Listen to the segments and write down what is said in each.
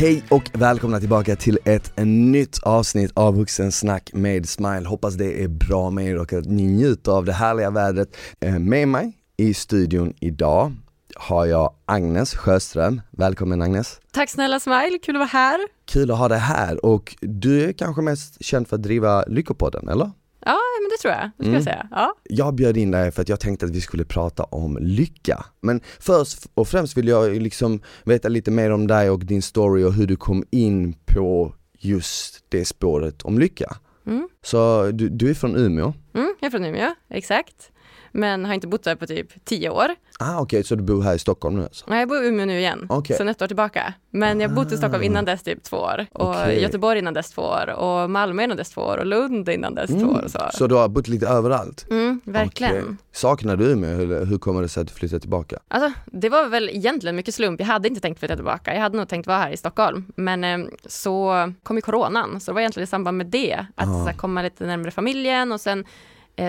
Hej och välkomna tillbaka till ett nytt avsnitt av Vuxensnack med Smile. Hoppas det är bra med er och att ni njuter av det härliga vädret. Eh, med mig i studion idag har jag Agnes Sjöström. Välkommen Agnes! Tack snälla Smile, kul att vara här! Kul att ha dig här och du är kanske mest känd för att driva Lyckopodden, eller? Ja, men det tror jag, det skulle mm. jag säga. Ja. Jag bjöd in dig för att jag tänkte att vi skulle prata om lycka. Men först och främst vill jag liksom veta lite mer om dig och din story och hur du kom in på just det spåret om lycka. Mm. Så du, du är från Umeå? Mm, jag är från Umeå, exakt men har inte bott där på typ tio år. Ah, Okej, okay, så du bor här i Stockholm nu alltså? Nej, jag bor i Umeå nu igen, okay. sen ett år tillbaka. Men jag har bott i Stockholm innan dess typ två år, och okay. Göteborg innan dess två år, och Malmö innan dess två år, och Lund innan dess mm. två år. Så. så du har bott lite överallt? Mm, verkligen. Okay. Saknar du Umeå, eller hur kommer det sig att du flyttade tillbaka? Alltså, det var väl egentligen mycket slump. Jag hade inte tänkt flytta tillbaka, jag hade nog tänkt vara här i Stockholm. Men eh, så kom ju coronan, så det var egentligen i samband med det, att ah. komma lite närmare familjen och sen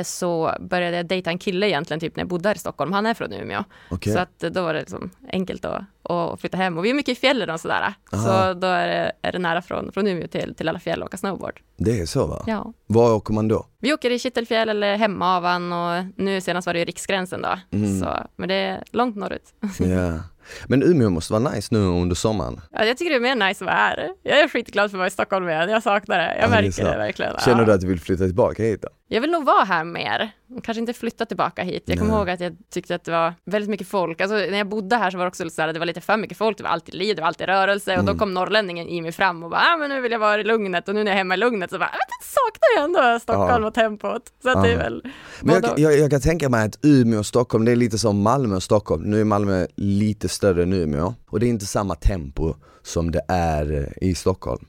så började jag dejta en kille egentligen typ när jag bodde här i Stockholm. Han är från Umeå. Okay. Så att då var det liksom enkelt att, att flytta hem. Och vi är mycket i fjällen och sådär. Aha. Så då är det, är det nära från, från Umeå till, till alla fjäll och åka snowboard. Det är så va? Ja. Var åker man då? Vi åker i Kittelfjäll eller Hemavan och nu senast var det Riksgränsen då. Mm. Så, men det är långt norrut. Ja. Men Umeå måste vara nice nu under sommaren. Ja, jag tycker det är mer nice att vara här. Jag är skitglad för att vara i Stockholm igen. Jag saknar det. Jag ja, märker det, det, verkligen. Känner du att du vill flytta tillbaka hit då? Jag vill nog vara här mer. Kanske inte flytta tillbaka hit. Jag kommer ihåg att jag tyckte att det var väldigt mycket folk. Alltså, när jag bodde här så var det också så här, det var lite för mycket folk. Det var alltid liv, det var alltid rörelse. Och mm. då kom norrlänningen i mig fram och bara, ah, men nu vill jag vara i lugnet. Och nu när jag är hemma i lugnet så bara, jag saknar jag ändå Stockholm ja. och tempot. Så att det är väl Men jag, jag, jag, kan tänka mig att Umeå och Stockholm, det är lite som Malmö och Stockholm. Nu är Malmö lite större än Umeå. Och det är inte samma tempo som det är i Stockholm.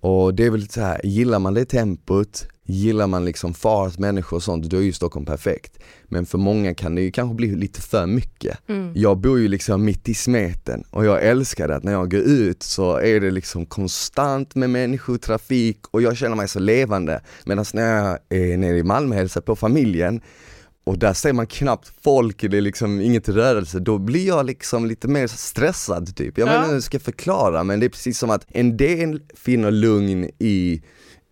Och det är väl så här, gillar man det tempot, gillar man liksom fart, människor och sånt, då är ju Stockholm perfekt. Men för många kan det ju kanske bli lite för mycket. Mm. Jag bor ju liksom mitt i smeten och jag älskar det att när jag går ut så är det liksom konstant med människor, trafik och jag känner mig så levande. Medan när jag är nere i Malmö och hälsar på familjen och där ser man knappt folk, det är liksom inget rörelse, då blir jag liksom lite mer stressad typ. Jag ja. vet inte hur jag ska förklara men det är precis som att en del finner lugn i,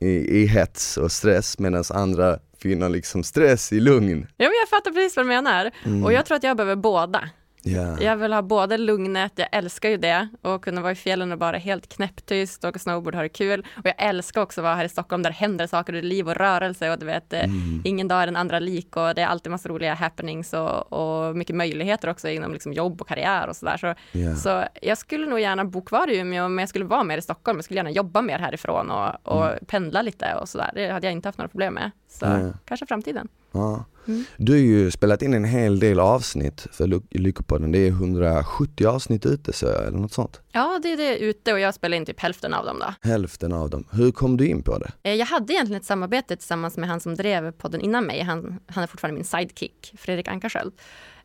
i, i hets och stress medan andra finner liksom stress i lugn. Ja men jag fattar precis vad du menar. Mm. Och jag tror att jag behöver båda. Yeah. Jag vill ha både lugnet, jag älskar ju det, och kunna vara i fjällen och bara helt knäpptyst, åka snowboard, ha det kul. Och jag älskar också att vara här i Stockholm där det händer saker, det är liv och rörelse och du vet, eh, mm. ingen dag är den andra lik och det är alltid massa roliga happenings och, och mycket möjligheter också inom liksom jobb och karriär och sådär. Så, yeah. så jag skulle nog gärna bo kvar i Umeå, men jag skulle vara mer i Stockholm. Jag skulle gärna jobba mer härifrån och, och mm. pendla lite och sådär. Det hade jag inte haft några problem med. Så mm. kanske framtiden. Ja. Mm. Du har ju spelat in en hel del avsnitt för Lyckopodden. Det är 170 avsnitt ute så eller något sånt? Ja, det är det ute och jag spelar in typ hälften av dem då. Hälften av dem. Hur kom du in på det? Eh, jag hade egentligen ett samarbete tillsammans med han som drev podden innan mig. Han, han är fortfarande min sidekick, Fredrik Ankarsköld,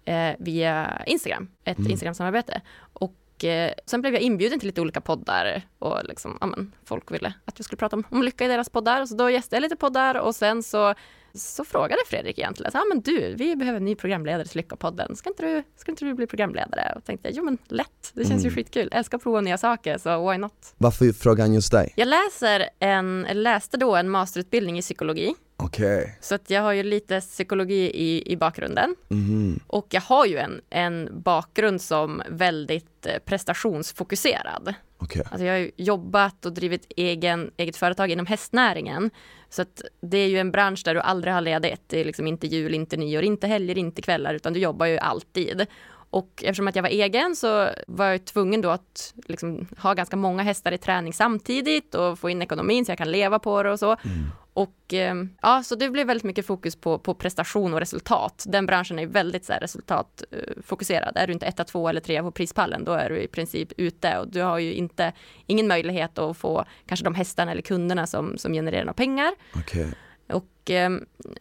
eh, via Instagram. Ett mm. Instagram-samarbete. Och eh, sen blev jag inbjuden till lite olika poddar och liksom, ja, men, folk ville att jag skulle prata om, om lycka i deras poddar. Så då gästade jag lite poddar och sen så så frågade Fredrik egentligen, ja men du, vi behöver en ny programledare till Lyckopodden, ska inte du, ska inte du bli programledare? Och tänkte jag, jo men lätt, det känns mm. ju skitkul, jag älskar att prova nya saker, så why not? Varför frågar han just dig? Jag läser en, läste då en masterutbildning i psykologi. Okay. Så att jag har ju lite psykologi i, i bakgrunden. Mm. Och jag har ju en, en bakgrund som väldigt eh, prestationsfokuserad. Okay. Alltså jag har jobbat och drivit egen, eget företag inom hästnäringen. Så att det är ju en bransch där du aldrig har ledigt. Det är liksom inte jul, inte nyår, inte helger, inte kvällar, utan du jobbar ju alltid. Och eftersom att jag var egen så var jag tvungen då att liksom ha ganska många hästar i träning samtidigt och få in ekonomin så jag kan leva på det och så. Mm. Och ehm, ja, så det blev väldigt mycket fokus på, på prestation och resultat. Den branschen är väldigt så här, resultatfokuserad. Eh, är du inte etta, två eller trea på prispallen, då är du i princip ute och du har ju inte ingen möjlighet att få kanske de hästarna eller kunderna som, som genererar några pengar. Okay. Och eh,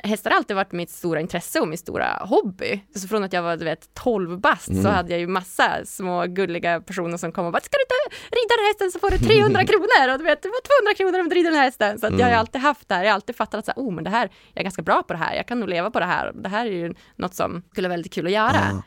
hästar har alltid varit mitt stora intresse och min stora hobby. Så från att jag var du vet, 12 bast mm. så hade jag ju massa små gulliga personer som kom och bara, ska du inte rida den här hästen så får du 300 kronor och du vet, du får 200 kronor om du rider den här hästen. Så jag har mm. alltid haft det här, jag har alltid fattat att så här, oh, men det här, jag är ganska bra på det här, jag kan nog leva på det här. Det här är ju något som skulle vara väldigt kul att göra. Mm.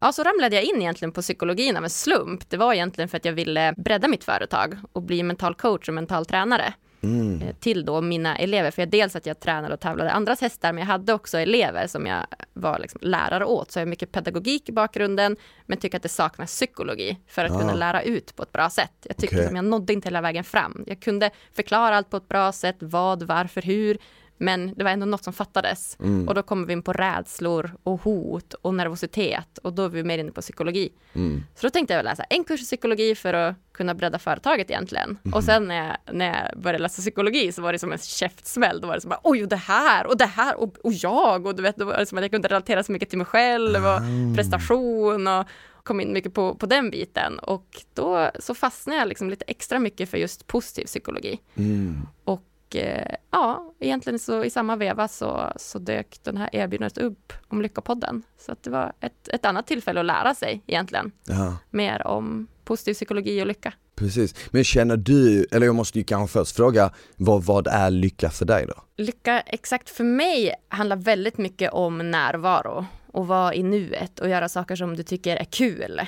Ja, så ramlade jag in egentligen på psykologin av en slump. Det var egentligen för att jag ville bredda mitt företag och bli mental coach och mental tränare. Mm. Eh, till då mina elever. För jag, dels att jag tränade och tävlade andras hästar, men jag hade också elever som jag var liksom lärare åt. Så jag har mycket pedagogik i bakgrunden, men tycker att det saknas psykologi för att ah. kunna lära ut på ett bra sätt. Jag tycker okay. att jag nådde inte hela vägen fram. Jag kunde förklara allt på ett bra sätt, vad, varför, hur, men det var ändå något som fattades. Mm. Och då kommer vi in på rädslor och hot och nervositet och då är vi mer inne på psykologi. Mm. Så då tänkte jag läsa en kurs i psykologi för att kunna bredda företaget egentligen. Mm. Och sen när jag, när jag började läsa psykologi så var det som en käftsmäll. Då var det som bara oj, och det här och det här och, och jag och du vet, då var det som att jag kunde relatera så mycket till mig själv och mm. prestation och kom in mycket på, på den biten och då så fastnade jag liksom lite extra mycket för just positiv psykologi. Mm. Och och eh, ja, egentligen så i samma veva så, så dök den här erbjudandet upp om Lyckopodden. Så att det var ett, ett annat tillfälle att lära sig egentligen. Aha. Mer om positiv psykologi och lycka. Precis, men känner du, eller jag måste ju kanske först fråga, vad, vad är lycka för dig då? Lycka exakt för mig handlar väldigt mycket om närvaro och vara i nuet och göra saker som du tycker är kul.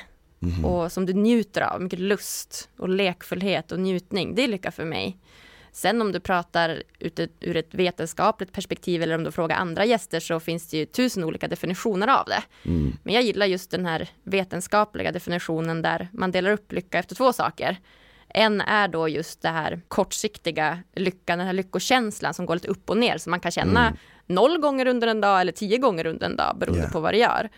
Mm. och som du njuter av, mycket lust och lekfullhet och njutning. Det är lycka för mig. Sen om du pratar ur ett vetenskapligt perspektiv eller om du frågar andra gäster så finns det ju tusen olika definitioner av det. Mm. Men jag gillar just den här vetenskapliga definitionen där man delar upp lycka efter två saker. En är då just det här kortsiktiga lyckan, den här lyckokänslan som går lite upp och ner, som man kan känna mm. noll gånger under en dag eller tio gånger under en dag beroende yeah. på vad det gör.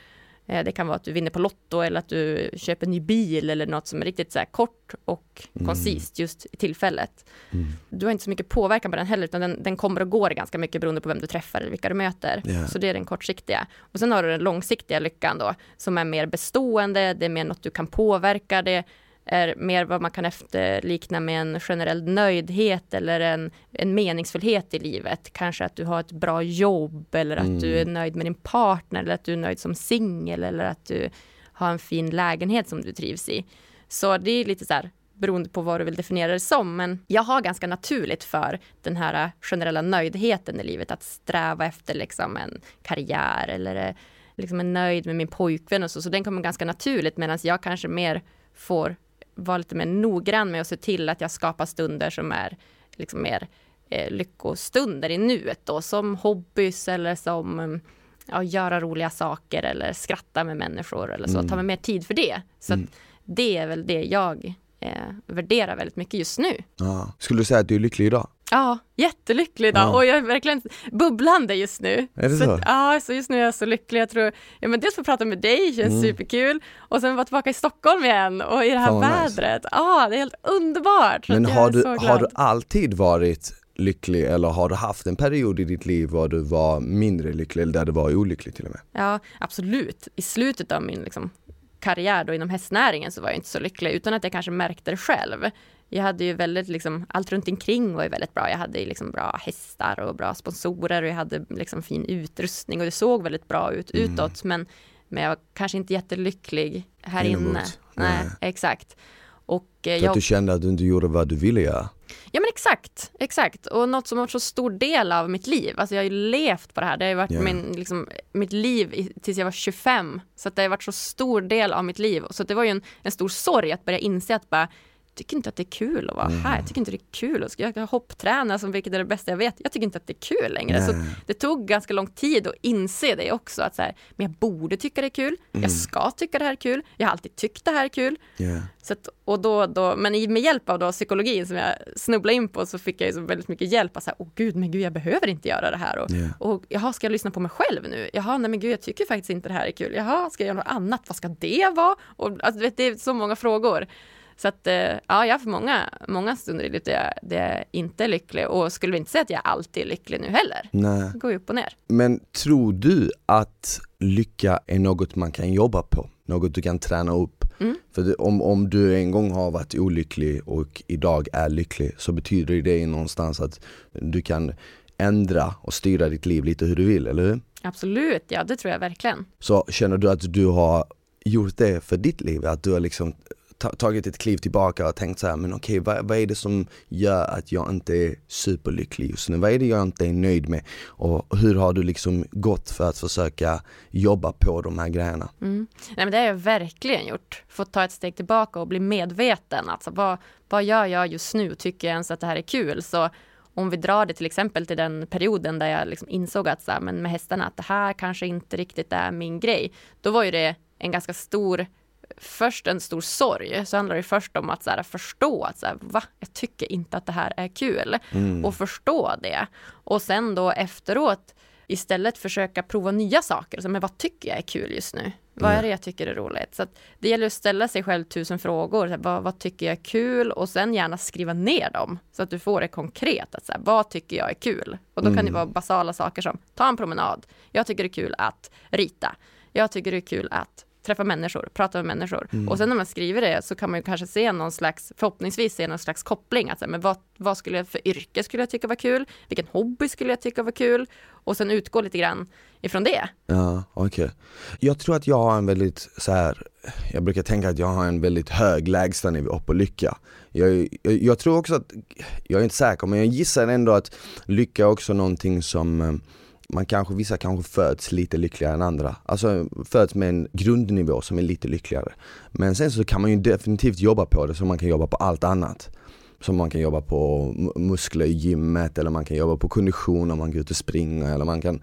Eh, det kan vara att du vinner på Lotto eller att du köper en ny bil eller något som är riktigt så kort och mm. koncist just i tillfället. Mm. Du har inte så mycket påverkan på den heller, utan den, den kommer och går ganska mycket beroende på vem du träffar eller vilka du möter. Yeah. Så det är den kortsiktiga. Och sen har du den långsiktiga lyckan då, som är mer bestående, det är mer något du kan påverka, det är mer vad man kan efterlikna med en generell nöjdhet eller en, en meningsfullhet i livet. Kanske att du har ett bra jobb eller att mm. du är nöjd med din partner eller att du är nöjd som singel eller att du har en fin lägenhet som du trivs i. Så det är lite så här beroende på vad du vill definiera det som. Men jag har ganska naturligt för den här generella nöjdheten i livet, att sträva efter liksom en karriär eller liksom är nöjd med min pojkvän och så. Så den kommer ganska naturligt medan jag kanske mer får vara lite mer noggrann med att se till att jag skapar stunder som är liksom mer eh, lyckostunder i nuet då, som hobbys eller som ja, göra roliga saker eller skratta med människor eller så, mm. ta mig mer tid för det. Så mm. det är väl det jag eh, värderar väldigt mycket just nu. Ja. Skulle du säga att du är lycklig idag? Ja, jättelycklig idag ja. och jag är verkligen bubblande just nu. Är det så? så? ja, så just nu är jag så lycklig. Jag tror, ja men dels få prata med dig känns mm. superkul och sen vara tillbaka i Stockholm igen och i det här Fan, vädret. Nice. Ja, det är helt underbart. Men har du, har du alltid varit lycklig eller har du haft en period i ditt liv var du var mindre lycklig eller där du var olycklig till och med? Ja, absolut. I slutet av min liksom, karriär då inom hästnäringen så var jag inte så lycklig utan att jag kanske märkte det själv. Jag hade ju väldigt, liksom, allt runt omkring var ju väldigt bra. Jag hade liksom bra hästar och bra sponsorer och jag hade liksom fin utrustning och det såg väldigt bra ut mm. utåt. Men, men jag var kanske inte jättelycklig här Inomot. inne. Nej, Nej, exakt. Och, eh, För jag... att du kände att du inte gjorde vad du ville göra? Ja men exakt, exakt. Och något som har varit så stor del av mitt liv. Alltså jag har ju levt på det här. Det har ju varit yeah. min, liksom, mitt liv tills jag var 25. Så det har varit så stor del av mitt liv. Så det var ju en, en stor sorg att börja inse att bara, tycker inte att det är kul att vara mm. här. Jag tycker inte det är kul att jag hoppträna som vilket är det bästa jag vet. Jag tycker inte att det är kul längre. Nej. Så det tog ganska lång tid att inse det också. Att så här, men jag borde tycka det är kul. Mm. Jag ska tycka det här är kul. Jag har alltid tyckt det här är kul. Yeah. Så att, och då, då, men med hjälp av då psykologin som jag snubblade in på så fick jag ju så väldigt mycket hjälp. Att så här, åh gud, men gud, jag behöver inte göra det här. Och, yeah. och jaha, ska jag lyssna på mig själv nu? Jaha, nej men gud, jag tycker faktiskt inte det här är kul. Jaha, ska jag göra något annat? Vad ska det vara? Och, alltså, vet, det är så många frågor. Så att, eh, ja, jag har haft många, många stunder i livet där jag, där jag inte är lycklig och skulle inte säga att jag alltid är lycklig nu heller. Nej. Det går ju upp och ner. Men tror du att lycka är något man kan jobba på? Något du kan träna upp? Mm. För om, om du en gång har varit olycklig och idag är lycklig så betyder det någonstans att du kan ändra och styra ditt liv lite hur du vill, eller hur? Absolut, ja det tror jag verkligen. Så känner du att du har gjort det för ditt liv? Att du har liksom tagit ett kliv tillbaka och tänkt så här, men okej okay, vad, vad, är det som gör att jag inte är superlycklig just nu? Vad är det jag inte är nöjd med? Och hur har du liksom gått för att försöka jobba på de här grejerna? Mm. Nej, men det har jag verkligen gjort. Fått ta ett steg tillbaka och bli medveten. Alltså vad, vad gör jag just nu? Tycker jag ens att det här är kul? Så om vi drar det till exempel till den perioden där jag liksom insåg att så här, men med hästarna, att det här kanske inte riktigt är min grej. Då var ju det en ganska stor först en stor sorg, så handlar det först om att så här, förstå att så här, va, jag tycker inte att det här är kul. Mm. Och förstå det. Och sen då efteråt istället försöka prova nya saker. Så, men vad tycker jag är kul just nu? Vad är det jag tycker är roligt? Så det gäller att ställa sig själv tusen frågor. Så vad, vad, tycker jag är kul? Och sen gärna skriva ner dem så att du får det konkret. Att så här, vad tycker jag är kul? Och då kan mm. det vara basala saker som ta en promenad. Jag tycker det är kul att rita. Jag tycker det är kul att träffa människor, prata med människor. Mm. Och sen när man skriver det så kan man ju kanske se någon slags, förhoppningsvis se någon slags koppling. Att, men vad, vad skulle jag för yrke skulle jag tycka var kul? Vilken hobby skulle jag tycka var kul? Och sen utgå lite grann ifrån det. Ja, okej. Okay. Jag tror att jag har en väldigt så här, jag brukar tänka att jag har en väldigt hög lägstanivå på lycka. Jag, jag, jag tror också att, jag är inte säker men jag gissar ändå att lycka är också någonting som eh, man kanske, vissa kanske föds lite lyckligare än andra. Alltså föds med en grundnivå som är lite lyckligare. Men sen så kan man ju definitivt jobba på det som man kan jobba på allt annat. Som man kan jobba på muskler i gymmet eller man kan jobba på kondition om man går ut och springer eller man kan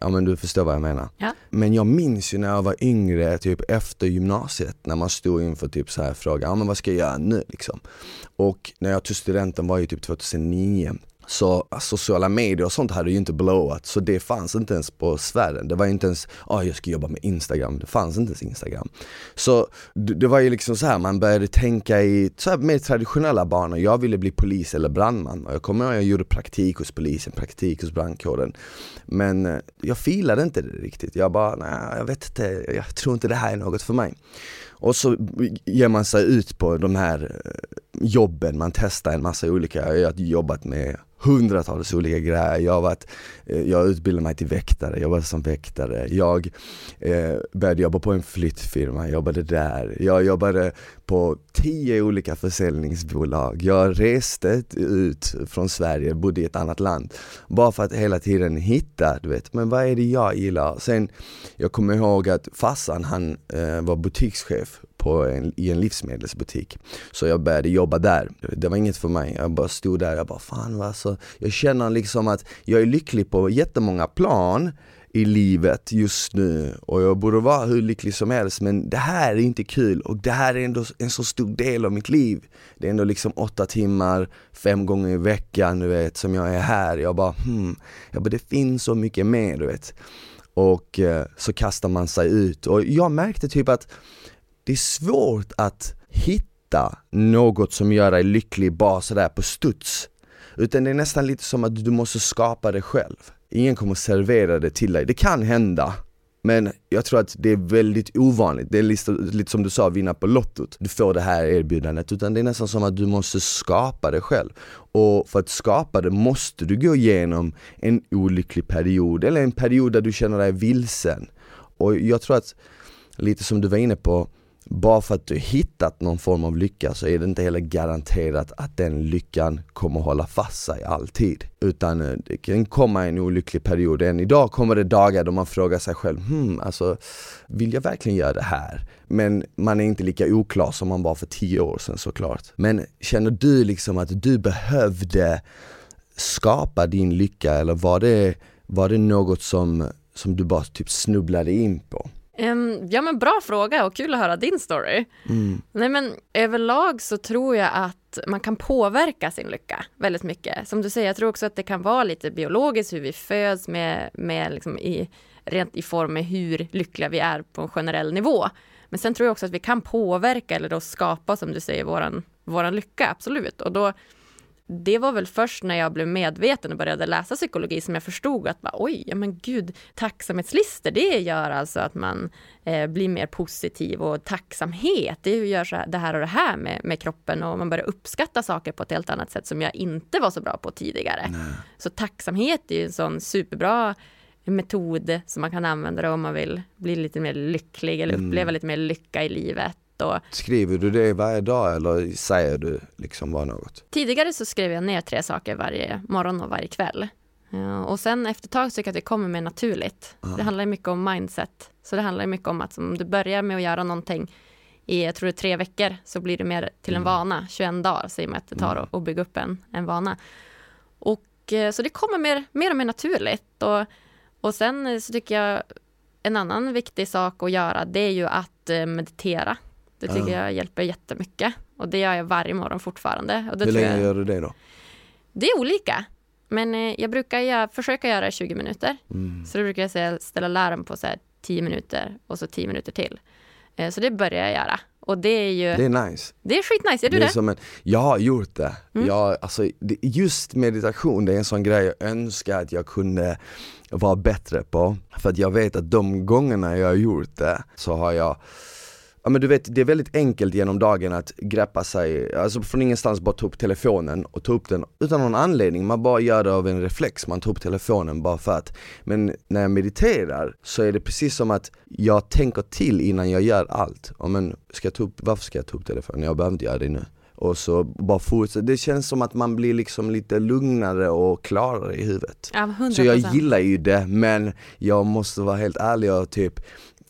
Ja men du förstår vad jag menar. Ja. Men jag minns ju när jag var yngre, typ efter gymnasiet, när man stod inför typ så här frågan, ja men vad ska jag göra nu liksom? Och när jag tog studenten var ju typ 2009 så alltså, sociala medier och sånt hade ju inte blowat, så det fanns inte ens på sfären. Det var inte ens, ja jag ska jobba med Instagram, det fanns inte ens Instagram. Så det, det var ju liksom så här, man började tänka i så här mer traditionella banor. Jag ville bli polis eller brandman och jag kommer ihåg jag gjorde praktik hos polisen, praktik hos brandkåren. Men eh, jag filade inte det riktigt. Jag bara, nej jag vet inte, jag tror inte det här är något för mig. Och så eh, ger man sig ut på de här eh, jobben, man testar en massa olika, jag har jobbat med hundratals olika grejer. Jag har, varit, eh, jag utbildade mig till väktare, jag jobbade som väktare. Jag eh, började jobba på en flyttfirma, jobbade där. Jag jobbade på tio olika försäljningsbolag. Jag reste ut från Sverige, bodde i ett annat land. Bara för att hela tiden hitta, du vet, men vad är det jag gillar? Sen, jag kommer ihåg att farsan, han eh, var butikschef på en, i en livsmedelsbutik. Så jag började jobba där. Det var inget för mig. Jag bara stod där, jag bara fan vad alltså, jag känner liksom att jag är lycklig på jättemånga plan i livet just nu och jag borde vara hur lycklig som helst men det här är inte kul och det här är ändå en så stor del av mitt liv. Det är ändå liksom åtta timmar, fem gånger i veckan du vet som jag är här. Jag bara hmm, jag bara, det finns så mycket mer du vet. Och eh, så kastar man sig ut och jag märkte typ att det är svårt att hitta något som gör dig lycklig bara sådär på studs. Utan det är nästan lite som att du måste skapa det själv. Ingen kommer servera det till dig. Det kan hända, men jag tror att det är väldigt ovanligt. Det är lite, lite som du sa, vinna på lottot. Du får det här erbjudandet. Utan det är nästan som att du måste skapa det själv. Och för att skapa det måste du gå igenom en olycklig period, eller en period där du känner dig vilsen. Och jag tror att, lite som du var inne på, bara för att du hittat någon form av lycka så är det inte heller garanterat att den lyckan kommer hålla fast sig alltid. Utan eh, det kan komma en olycklig period. Än idag kommer det dagar då man frågar sig själv, hmm, alltså vill jag verkligen göra det här? Men man är inte lika oklar som man var för tio år sedan såklart. Men känner du liksom att du behövde skapa din lycka eller var det, var det något som, som du bara typ snubblade in på? Um, ja men bra fråga och kul att höra din story. Mm. Nej men överlag så tror jag att man kan påverka sin lycka väldigt mycket. Som du säger, jag tror också att det kan vara lite biologiskt hur vi föds med, med liksom i, rent i form med hur lyckliga vi är på en generell nivå. Men sen tror jag också att vi kan påverka eller då skapa, som du säger, våran, våran lycka, absolut. Och då det var väl först när jag blev medveten och började läsa psykologi som jag förstod att bara, oj, ja men gud, tacksamhetslistor, det gör alltså att man eh, blir mer positiv och tacksamhet, det gör så här, det här och det här med, med kroppen och man börjar uppskatta saker på ett helt annat sätt som jag inte var så bra på tidigare. Nej. Så tacksamhet är ju en sån superbra metod som man kan använda om man vill bli lite mer lycklig eller mm. uppleva mm. lite mer lycka i livet och... Skriver du det varje dag eller säger du liksom bara något? Tidigare så skrev jag ner tre saker varje morgon och varje kväll. Ja, och sen efter ett tag tycker jag att det kommer mer naturligt. Aha. Det handlar mycket om mindset. Så det handlar mycket om att om du börjar med att göra någonting i, jag tror det är tre veckor, så blir det mer till en mm. vana. 21 dagar säger man att det tar mm. att bygga upp en, en vana. Och eh, så det kommer mer, mer och mer naturligt. Och, och sen så tycker jag en annan viktig sak att göra, det är ju att eh, meditera. Det tycker ja. jag hjälper jättemycket. Och det gör jag varje morgon fortfarande. Och Hur länge jag... gör du det då? Det är olika. Men eh, jag brukar jag, försöka göra 20 minuter. Mm. Så då brukar jag säga, ställa larm på så här 10 minuter och så 10 minuter till. Eh, så det börjar jag göra. Och det är ju... Det är nice. Det är skitnice, gör du det? Är det? Som en, jag har gjort det. Mm. Jag, alltså, just meditation, det är en sån grej jag önskar att jag kunde vara bättre på. För att jag vet att de gångerna jag har gjort det så har jag Ja men du vet, det är väldigt enkelt genom dagen att greppa sig, alltså från ingenstans bara ta upp telefonen och ta upp den utan någon anledning, man bara gör det av en reflex, man tar upp telefonen bara för att. Men när jag mediterar så är det precis som att jag tänker till innan jag gör allt. Ja, men ska jag ta upp, varför ska jag ta upp telefonen? Jag behöver inte göra det nu och så bara fortsätta. Det känns som att man blir liksom lite lugnare och klarare i huvudet. Ja, så jag gillar ju det men jag måste vara helt ärlig och typ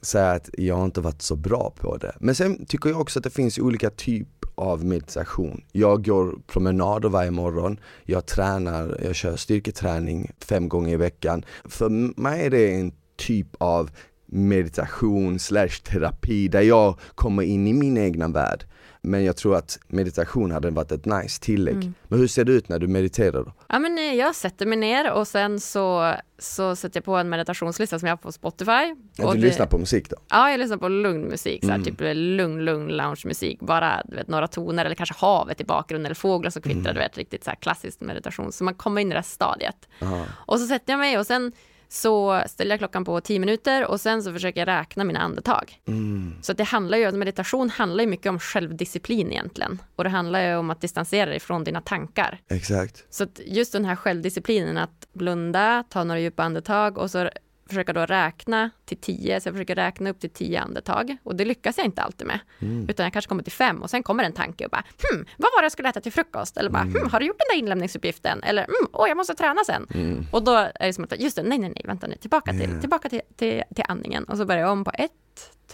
säga att jag har inte varit så bra på det. Men sen tycker jag också att det finns olika typer av meditation. Jag går promenader varje morgon, jag tränar, jag kör styrketräning fem gånger i veckan. För mig är det en typ av meditation slash terapi där jag kommer in i min egna värld. Men jag tror att meditation hade varit ett nice tillägg. Mm. Men hur ser det ut när du mediterar då? Ja men eh, jag sätter mig ner och sen så, så sätter jag på en meditationslista som jag har på Spotify. Ja, du det, lyssnar på musik då? Ja, jag lyssnar på lugn musik, så här, mm. typ lugn, lugn lounge-musik. Bara du vet, några toner eller kanske havet i bakgrunden eller fåglar som kvittrar, mm. du vet riktigt så här klassisk meditation. Så man kommer in i det här stadiet. Aha. Och så sätter jag mig och sen så ställer jag klockan på 10 minuter och sen så försöker jag räkna mina andetag. Mm. Så det handlar ju, meditation handlar ju mycket om självdisciplin egentligen. Och det handlar ju om att distansera dig från dina tankar. Exakt. Så just den här självdisciplinen att blunda, ta några djupa andetag och så försöka då räkna till tio, så jag försöker räkna upp till tio andetag och det lyckas jag inte alltid med. Mm. Utan jag kanske kommer till fem och sen kommer en tanke och bara hmm, vad var det jag skulle äta till frukost? Eller bara mm. hmm, har du gjort den där inlämningsuppgiften? Eller hmm, åh, jag måste träna sen. Mm. Och då är det som att, just det, nej, nej, nej, vänta nu, tillbaka till, tillbaka till, till, till andningen och så börjar jag om på ett,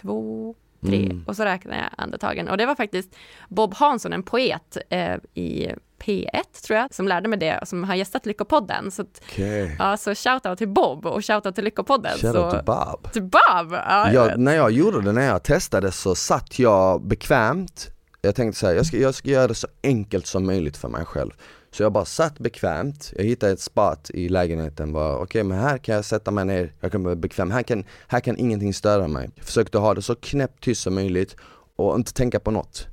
två, tre mm. och så räknar jag andetagen. Och det var faktiskt Bob Hansson, en poet eh, i P1 tror jag, som lärde mig det, som har gästat Lyckopodden. Så, att, okay. ja, så shoutout till Bob och shoutout till Lyckopodden. Shoutout till Bob. Till Bob! Ja, jag, när jag gjorde det, när jag testade så satt jag bekvämt. Jag tänkte så här, jag ska, jag ska göra det så enkelt som möjligt för mig själv. Så jag bara satt bekvämt, jag hittade ett spot i lägenheten, bara okej okay, men här kan jag sätta mig ner, jag kan vara bekväm, här kan, här kan ingenting störa mig. Jag försökte ha det så knäpptyst som möjligt och inte tänka på något.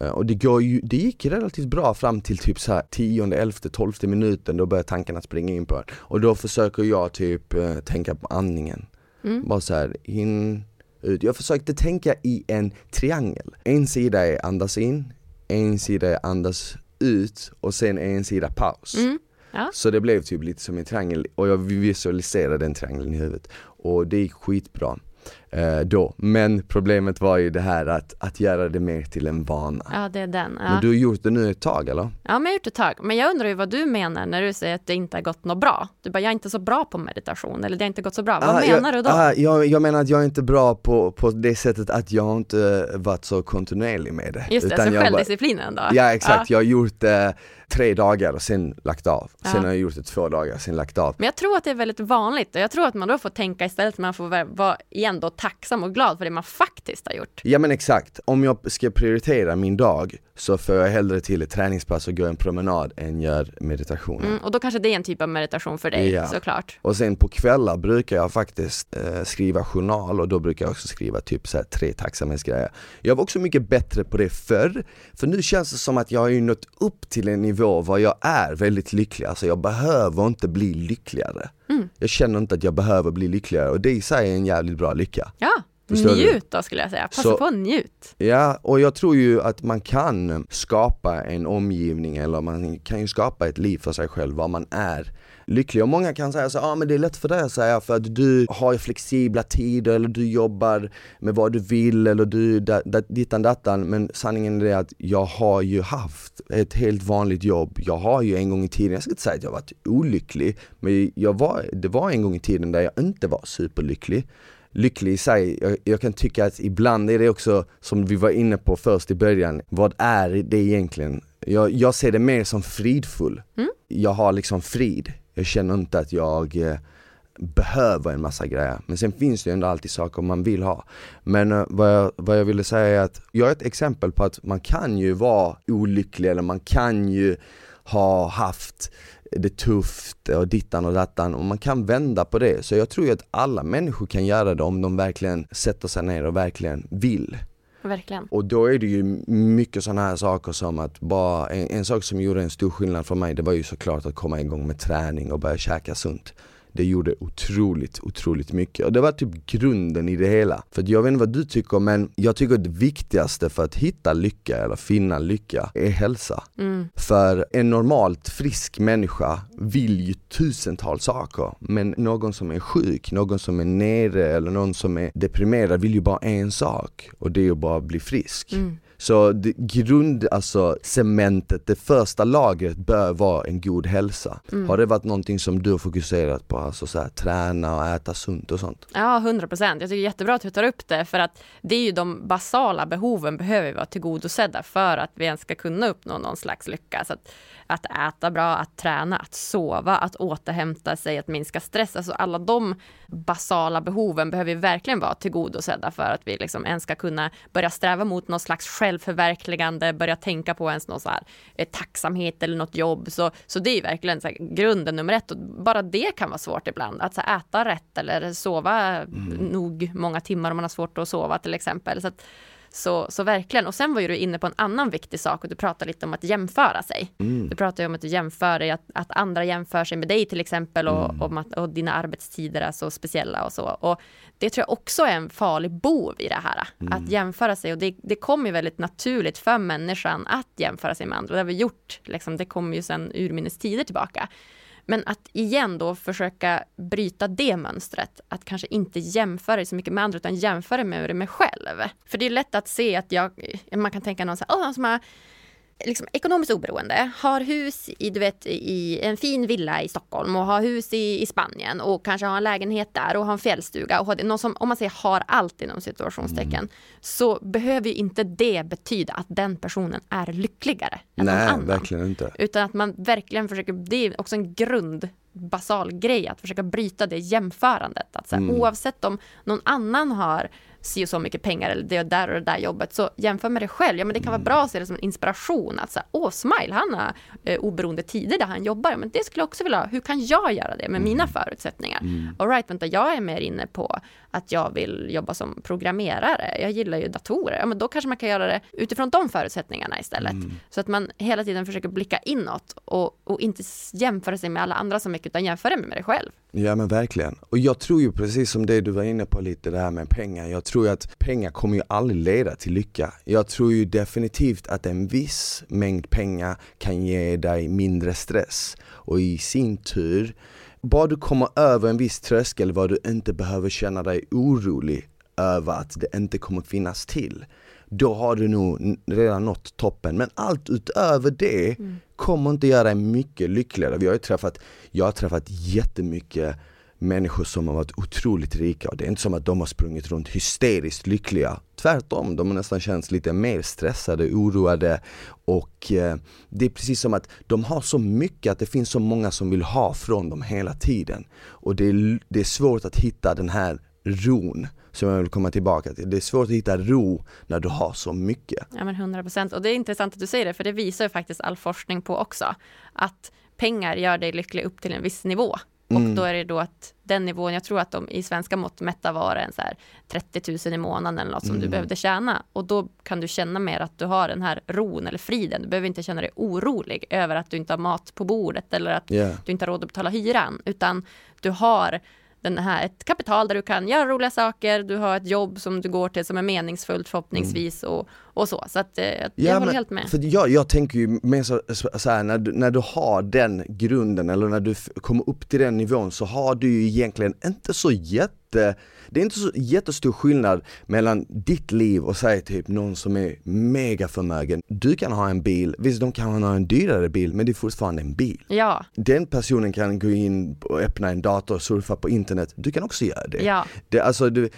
Eh, och det, går ju, det gick relativt bra fram till typ så här tionde, elfte, tolfte minuten, då börjar tankarna springa in på en. Och då försöker jag typ eh, tänka på andningen. Mm. Bara så här, in, ut. Jag försökte tänka i en triangel. En sida är andas in, en sida är andas ut och sen en sida paus. Mm. Ja. Så det blev typ lite som en triangel och jag visualiserade den triangeln i huvudet. Och det gick skitbra. Eh, då. Men problemet var ju det här att, att göra det mer till en vana. Ja, det är den. Ja. Men du har gjort det nu ett tag eller? Ja, men jag har gjort det ett tag. Men jag undrar ju vad du menar när du säger att det inte har gått något bra. Du bara, jag är inte så bra på meditation, eller det har inte gått så bra. Vad ah, menar jag, du då? Ah, jag, jag menar att jag är inte bra på, på det sättet att jag inte varit så kontinuerlig med det. Just det, Utan så självdisciplinen då? Ja, exakt. Ja. Jag har gjort det tre dagar och sen lagt av. Sen ja. har jag gjort det två dagar, sen lagt av. Men jag tror att det är väldigt vanligt och jag tror att man då får tänka istället, man får vara igen då tacksam och glad för det man faktiskt har gjort. Ja men exakt, om jag ska prioritera min dag så får jag hellre till ett träningspass och gå en promenad än gör meditation. Mm, och då kanske det är en typ av meditation för dig ja. såklart. Och sen på kvällar brukar jag faktiskt eh, skriva journal och då brukar jag också skriva typ så här tre tacksamhetsgrejer. Jag var också mycket bättre på det förr, för nu känns det som att jag har ju nått upp till en nivå var jag är väldigt lycklig, alltså jag behöver inte bli lyckligare. Mm. Jag känner inte att jag behöver bli lyckligare och det i sig är en jävligt bra lycka. Ja, njut då skulle jag säga, passa så, på njut. Ja, och jag tror ju att man kan skapa en omgivning eller man kan ju skapa ett liv för sig själv var man är lycklig. Och många kan säga så ja ah, men det är lätt för dig att säga för att du har flexibla tider eller du jobbar med vad du vill eller du dittan dattan. Men sanningen är det att jag har ju haft ett helt vanligt jobb. Jag har ju en gång i tiden, jag ska inte säga att jag varit olycklig, men jag var, det var en gång i tiden där jag inte var superlycklig lycklig i sig. Jag, jag, kan tycka att ibland är det också, som vi var inne på först i början, vad är det egentligen? Jag, jag ser det mer som fridfull. Mm. Jag har liksom frid. Jag känner inte att jag eh, behöver en massa grejer. Men sen finns det ju ändå alltid saker man vill ha. Men eh, vad, jag, vad jag ville säga är att jag är ett exempel på att man kan ju vara olycklig eller man kan ju ha haft det tufft och dittan och dattan och man kan vända på det. Så jag tror ju att alla människor kan göra det om de verkligen sätter sig ner och verkligen vill. Verkligen. Och då är det ju mycket sådana här saker som att bara, en, en sak som gjorde en stor skillnad för mig det var ju såklart att komma igång med träning och börja käka sunt det gjorde otroligt, otroligt mycket. Och det var typ grunden i det hela. För jag vet inte vad du tycker men jag tycker att det viktigaste för att hitta lycka eller finna lycka är hälsa. Mm. För en normalt frisk människa vill ju tusentals saker. Men någon som är sjuk, någon som är nere eller någon som är deprimerad vill ju bara en sak och det är att bara bli frisk. Mm. Så det, grund, alltså cementet, det första lagret bör vara en god hälsa. Mm. Har det varit någonting som du har fokuserat på, alltså så här, träna och äta sunt och sånt? Ja, 100 procent. Jag tycker det är jättebra att du tar upp det för att det är ju de basala behoven behöver vara tillgodosedda för att vi ens ska kunna uppnå någon slags lycka. Så att att äta bra, att träna, att sova, att återhämta sig, att minska stress. Alltså alla de basala behoven behöver verkligen vara tillgodosedda för att vi liksom ens ska kunna börja sträva mot någon slags självförverkligande, börja tänka på ens någon så här, eh, tacksamhet eller något jobb. Så, så det är verkligen så här, grunden nummer ett och bara det kan vara svårt ibland. Att så här, äta rätt eller sova mm. nog många timmar om man har svårt att sova till exempel. Så att, så, så verkligen. Och sen var ju du inne på en annan viktig sak och du pratade lite om att jämföra sig. Mm. Du pratade om att du jämför dig, att, att andra jämför sig med dig till exempel och, mm. om att, och dina arbetstider är så speciella och så. Och det tror jag också är en farlig bov i det här. Mm. Att jämföra sig och det, det kommer ju väldigt naturligt för människan att jämföra sig med andra. Det har vi gjort, liksom, det kommer ju sedan urminnes tider tillbaka. Men att igen då försöka bryta det mönstret, att kanske inte jämföra det så mycket med andra utan jämföra med det med själv. För det är lätt att se att jag, man kan tänka någon så här, oh, som har liksom, ekonomiskt oberoende, har hus i, du vet, i en fin villa i Stockholm och har hus i, i Spanien och kanske har en lägenhet där och har en fjällstuga och har, någon som, om man säger har allt inom situationstecken, mm. så behöver ju inte det betyda att den personen är lyckligare än Nej, någon annan. verkligen inte. Utan att man verkligen försöker, det är också en grund basal grej att försöka bryta det jämförandet. Att så här, mm. Oavsett om någon annan har si och så mycket pengar eller det där och det där jobbet. Så jämför med det själv. Ja, men det kan vara bra att se det som inspiration. Att säga, åh, Smile, han har eh, oberoende tider där han jobbar. Men det skulle jag också vilja ha. Hur kan jag göra det med mina mm. förutsättningar? Mm. All right, vänta, jag är mer inne på att jag vill jobba som programmerare. Jag gillar ju datorer. Ja, men då kanske man kan göra det utifrån de förutsättningarna istället. Mm. Så att man hela tiden försöker blicka inåt och, och inte jämföra sig med alla andra så mycket, utan jämföra med dig själv. Ja men verkligen. Och jag tror ju precis som det du var inne på lite, det här med pengar. Jag tror ju att pengar kommer ju aldrig leda till lycka. Jag tror ju definitivt att en viss mängd pengar kan ge dig mindre stress och i sin tur bara du kommer över en viss tröskel var du inte behöver känna dig orolig över att det inte kommer finnas till då har du nog redan nått toppen. Men allt utöver det mm. kommer inte göra dig mycket lyckligare. Vi har ju träffat, jag har träffat jättemycket människor som har varit otroligt rika och det är inte som att de har sprungit runt hysteriskt lyckliga. Tvärtom, de har nästan känts lite mer stressade, oroade och eh, det är precis som att de har så mycket att det finns så många som vill ha från dem hela tiden. Och det är, det är svårt att hitta den här ron som jag vill komma tillbaka till. Det är svårt att hitta ro när du har så mycket. Ja men 100 procent och det är intressant att du säger det för det visar ju faktiskt all forskning på också att pengar gör dig lycklig upp till en viss nivå. Och mm. då är det då att den nivån, jag tror att de i svenska mått mätta var en så här 30 000 i månaden eller något som mm. du behövde tjäna. Och då kan du känna mer att du har den här ron eller friden. Du behöver inte känna dig orolig över att du inte har mat på bordet eller att yeah. du inte har råd att betala hyran. Utan du har den här, ett kapital där du kan göra roliga saker, du har ett jobb som du går till som är meningsfullt förhoppningsvis mm. och, och så. Så att, eh, jag ja, håller men, helt med. För jag, jag tänker ju mer så, så här, när, du, när du har den grunden eller när du kommer upp till den nivån så har du ju egentligen inte så jätte det är inte så jättestor skillnad mellan ditt liv och säg typ någon som är mega förmögen. Du kan ha en bil, visst de kan ha en dyrare bil men det är fortfarande en bil. Ja. Den personen kan gå in och öppna en dator och surfa på internet, du kan också göra det. Ja. det alltså, du,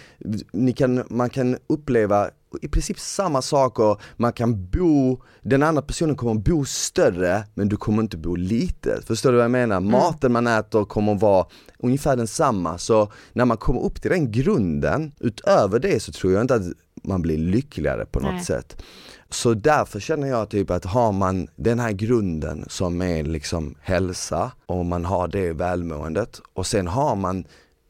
ni kan, man kan uppleva i princip samma saker, man kan bo, den andra personen kommer bo större men du kommer inte bo litet. Förstår du vad jag menar? Mm. Maten man äter kommer vara ungefär densamma, så när man kommer upp till den grunden, utöver det så tror jag inte att man blir lyckligare på något Nej. sätt. Så därför känner jag typ att har man den här grunden som är liksom hälsa och man har det välmåendet och sen har man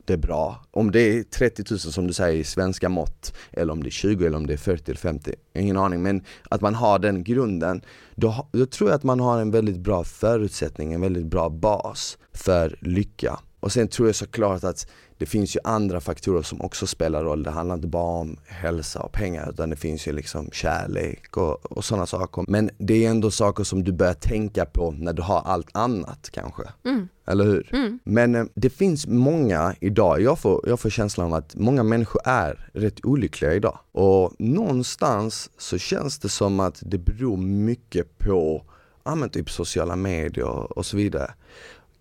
jättebra. Om det är 30 000 som du säger i svenska mått, eller om det är 20 eller om det är 40 eller 50, ingen aning. Men att man har den grunden, då, då tror jag att man har en väldigt bra förutsättning, en väldigt bra bas för lycka. Och sen tror jag såklart att det finns ju andra faktorer som också spelar roll. Det handlar inte bara om hälsa och pengar utan det finns ju liksom kärlek och, och sådana saker. Men det är ändå saker som du börjar tänka på när du har allt annat kanske. Mm. Eller hur? Mm. Men eh, det finns många idag, jag får, jag får känslan av att många människor är rätt olyckliga idag. Och någonstans så känns det som att det beror mycket på ja, men typ sociala medier och så vidare.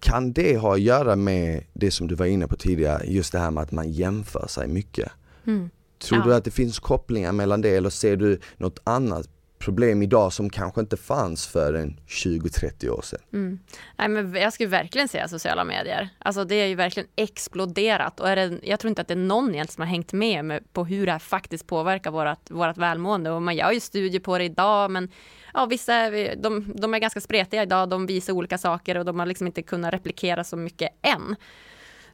Kan det ha att göra med det som du var inne på tidigare, just det här med att man jämför sig mycket? Mm. Tror ja. du att det finns kopplingar mellan det eller ser du något annat problem idag som kanske inte fanns för en 20-30 år sedan. Mm. Nej, men jag skulle verkligen säga sociala medier. Alltså det är ju verkligen exploderat och är det, jag tror inte att det är någon egentligen som har hängt med, med på hur det här faktiskt påverkar vårat, vårat välmående och man gör ju studier på det idag men ja, vissa är, de, de är ganska spretiga idag, de visar olika saker och de har liksom inte kunnat replikera så mycket än.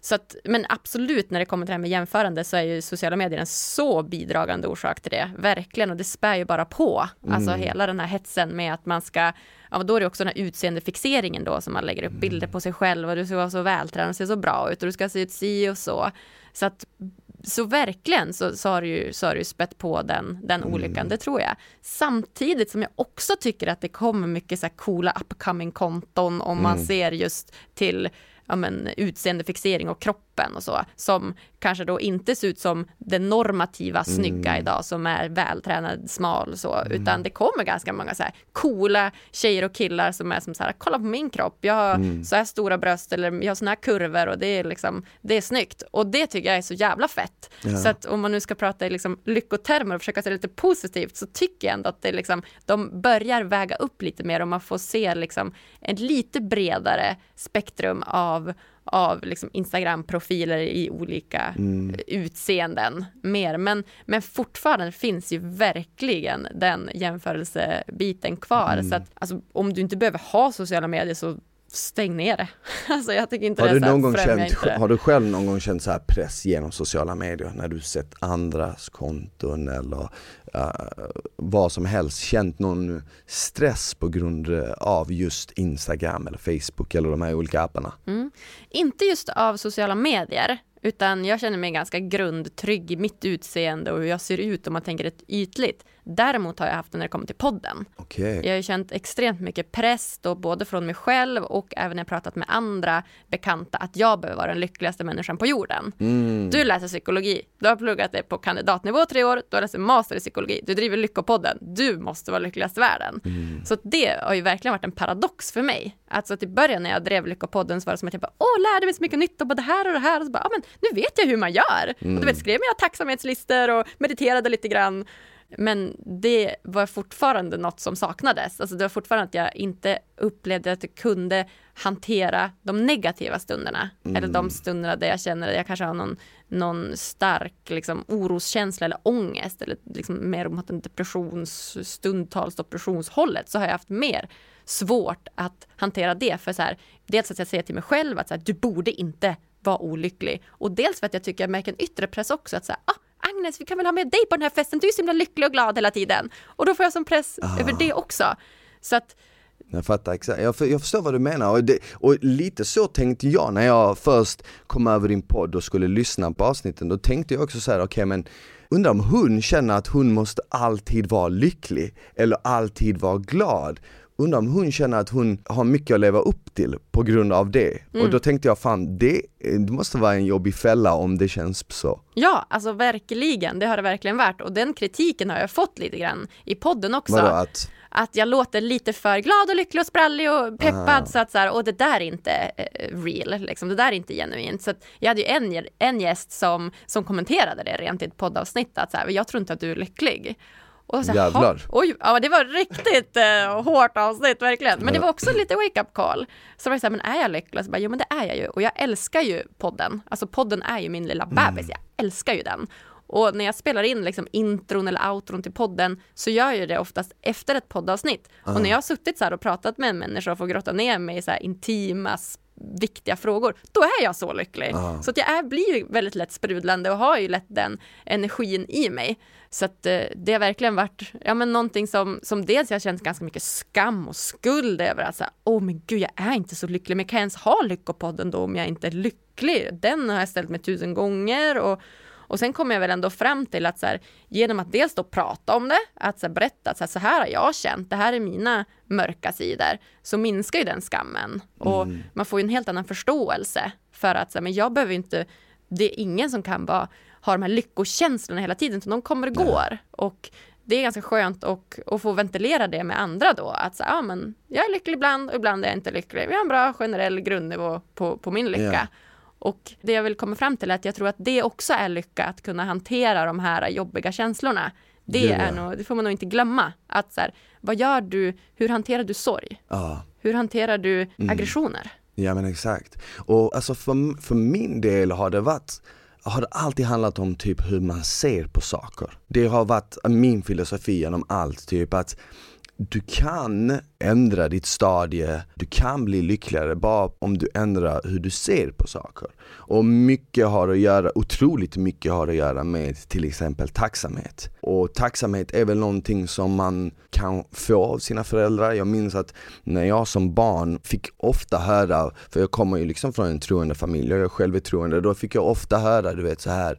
Så att, men absolut när det kommer till det här med jämförande så är ju sociala medier en så bidragande orsak till det. Verkligen och det spär ju bara på. Alltså mm. hela den här hetsen med att man ska, ja då är det också den här utseendefixeringen då som man lägger upp mm. bilder på sig själv och du ska vara så vältränad och se så bra ut och du ska se ut si och så. Så att så verkligen så, så har du ju, så har du spett på den, den mm. olyckan, det tror jag. Samtidigt som jag också tycker att det kommer mycket så coola upcoming konton om man mm. ser just till ja, men, utseendefixering och kroppen och så, som kanske då inte ser ut som det normativa mm. snygga idag som är vältränad, smal så, mm. utan det kommer ganska många så här coola tjejer och killar som är som så här, kolla på min kropp, jag har mm. så här stora bröst eller jag har såna här kurvor och det är liksom, det är snyggt och det tycker jag är så jävla fett. Ja. Så att om man nu ska prata i liksom lyckotermer och försöka se lite positivt så tycker jag ändå att det liksom, de börjar väga upp lite mer och man får se liksom ett lite bredare spektrum av av liksom Instagram-profiler i olika mm. utseenden mer. Men, men fortfarande finns ju verkligen den jämförelsebiten kvar. Mm. Så att alltså, om du inte behöver ha sociala medier så stäng ner det. Alltså jag tycker inte har det du någon gång känt, Har du själv någon gång känt så här press genom sociala medier när du sett andras konton eller uh, vad som helst, känt någon stress på grund av just Instagram eller Facebook eller de här olika apparna? Mm. Inte just av sociala medier utan jag känner mig ganska grundtrygg i mitt utseende och hur jag ser ut om man tänker ett ytligt. Däremot har jag haft det när det kommer till podden. Okay. Jag har känt extremt mycket press då, både från mig själv och även när jag pratat med andra bekanta att jag behöver vara den lyckligaste människan på jorden. Mm. Du läser psykologi, du har pluggat det på kandidatnivå tre år, du har läst en master i psykologi, du driver Lyckopodden, du måste vara lyckligast i världen. Mm. Så det har ju verkligen varit en paradox för mig. Alltså till början när jag drev Lyckopodden så var det som att jag bara, åh, lärde mig så mycket nytt och både det här och det här och så bara, ja men nu vet jag hur man gör. Mm. Och du vet, skrev mina tacksamhetslistor och mediterade lite grann men det var fortfarande något som saknades. Alltså det var fortfarande att jag inte upplevde att jag kunde hantera de negativa stunderna. Mm. Eller de stunderna där jag känner att jag kanske har någon, någon stark liksom, oroskänsla eller ångest. Eller liksom mer mot en depressions, stundtals depressionshållet. Så har jag haft mer svårt att hantera det. För så här, dels att jag säger till mig själv att så här, du borde inte vara olycklig. Och dels för att jag tycker jag märker en yttre press också. Att här, ah, Agnes, vi kan väl ha med dig på den här festen, du är så himla lycklig och glad hela tiden. Och då får jag som press ah. över det också. Så att jag fattar exakt, jag, för, jag förstår vad du menar och, det, och, lite så tänkte jag när jag först kom över din podd och skulle lyssna på avsnitten, då tänkte jag också så här: okej okay, men undrar om hon känner att hon måste alltid vara lycklig eller alltid vara glad undrar om hon känner att hon har mycket att leva upp till på grund av det. Mm. Och då tänkte jag fan, det, det måste vara en jobbig fälla om det känns så. Ja, alltså verkligen, det har det verkligen varit. Och den kritiken har jag fått lite grann i podden också. Vadå, att? att jag låter lite för glad och lycklig och sprallig och peppad ah. så att så här, och det där är inte uh, real, liksom, det där är inte genuint. Så att jag hade ju en, en gäst som, som kommenterade det rent i ett poddavsnitt, att så här, jag tror inte att du är lycklig. Och så, Jävlar. Oj, ja, det var riktigt eh, hårt avsnitt verkligen. Men det var också lite wake-up call. Så var jag så här, men är jag lycklig? Så bara, jo men det är jag ju. Och jag älskar ju podden. Alltså podden är ju min lilla bebis. Mm. Jag älskar ju den. Och när jag spelar in liksom intron eller outron till podden så gör jag det oftast efter ett poddavsnitt. Uh. Och när jag har suttit så här och pratat med en människa och får grotta ner mig i så här intima viktiga frågor, då är jag så lycklig. Uh. Så att jag är, blir väldigt lätt sprudlande och har ju lätt den energin i mig. Så att eh, det har verkligen varit ja, men någonting som, som dels jag har känt ganska mycket skam och skuld över att säga, åh men gud jag är inte så lycklig, men kan jag ens ha Lyckopodden då om jag inte är lycklig? Den har jag ställt mig tusen gånger och och sen kommer jag väl ändå fram till att så här, genom att dels då prata om det, att så här, berätta att så här, så här har jag känt, det här är mina mörka sidor, så minskar ju den skammen. Och mm. man får ju en helt annan förståelse för att så här, men jag behöver inte, det är ingen som kan vara, ha de här lyckokänslorna hela tiden, utan de kommer och går. Och det är ganska skönt att, att få ventilera det med andra då. Att säga, ja men jag är lycklig ibland och ibland är jag inte lycklig. Vi har en bra generell grundnivå på, på min lycka. Yeah. Och det jag vill komma fram till är att jag tror att det också är lycka, att kunna hantera de här jobbiga känslorna. Det, är nog, det får man nog inte glömma. Att så här, vad gör du, hur hanterar du sorg? Ah. Hur hanterar du mm. aggressioner? Ja men exakt. Och alltså för, för min del har det varit har det alltid handlat om typ hur man ser på saker. Det har varit min filosofi genom allt, typ att du kan ändra ditt stadie, du kan bli lyckligare bara om du ändrar hur du ser på saker. Och mycket har att göra, otroligt mycket har att göra med till exempel tacksamhet. Och tacksamhet är väl någonting som man kan få av sina föräldrar. Jag minns att när jag som barn fick ofta höra, för jag kommer ju liksom från en troende familj, jag är själv är troende, då fick jag ofta höra du vet så här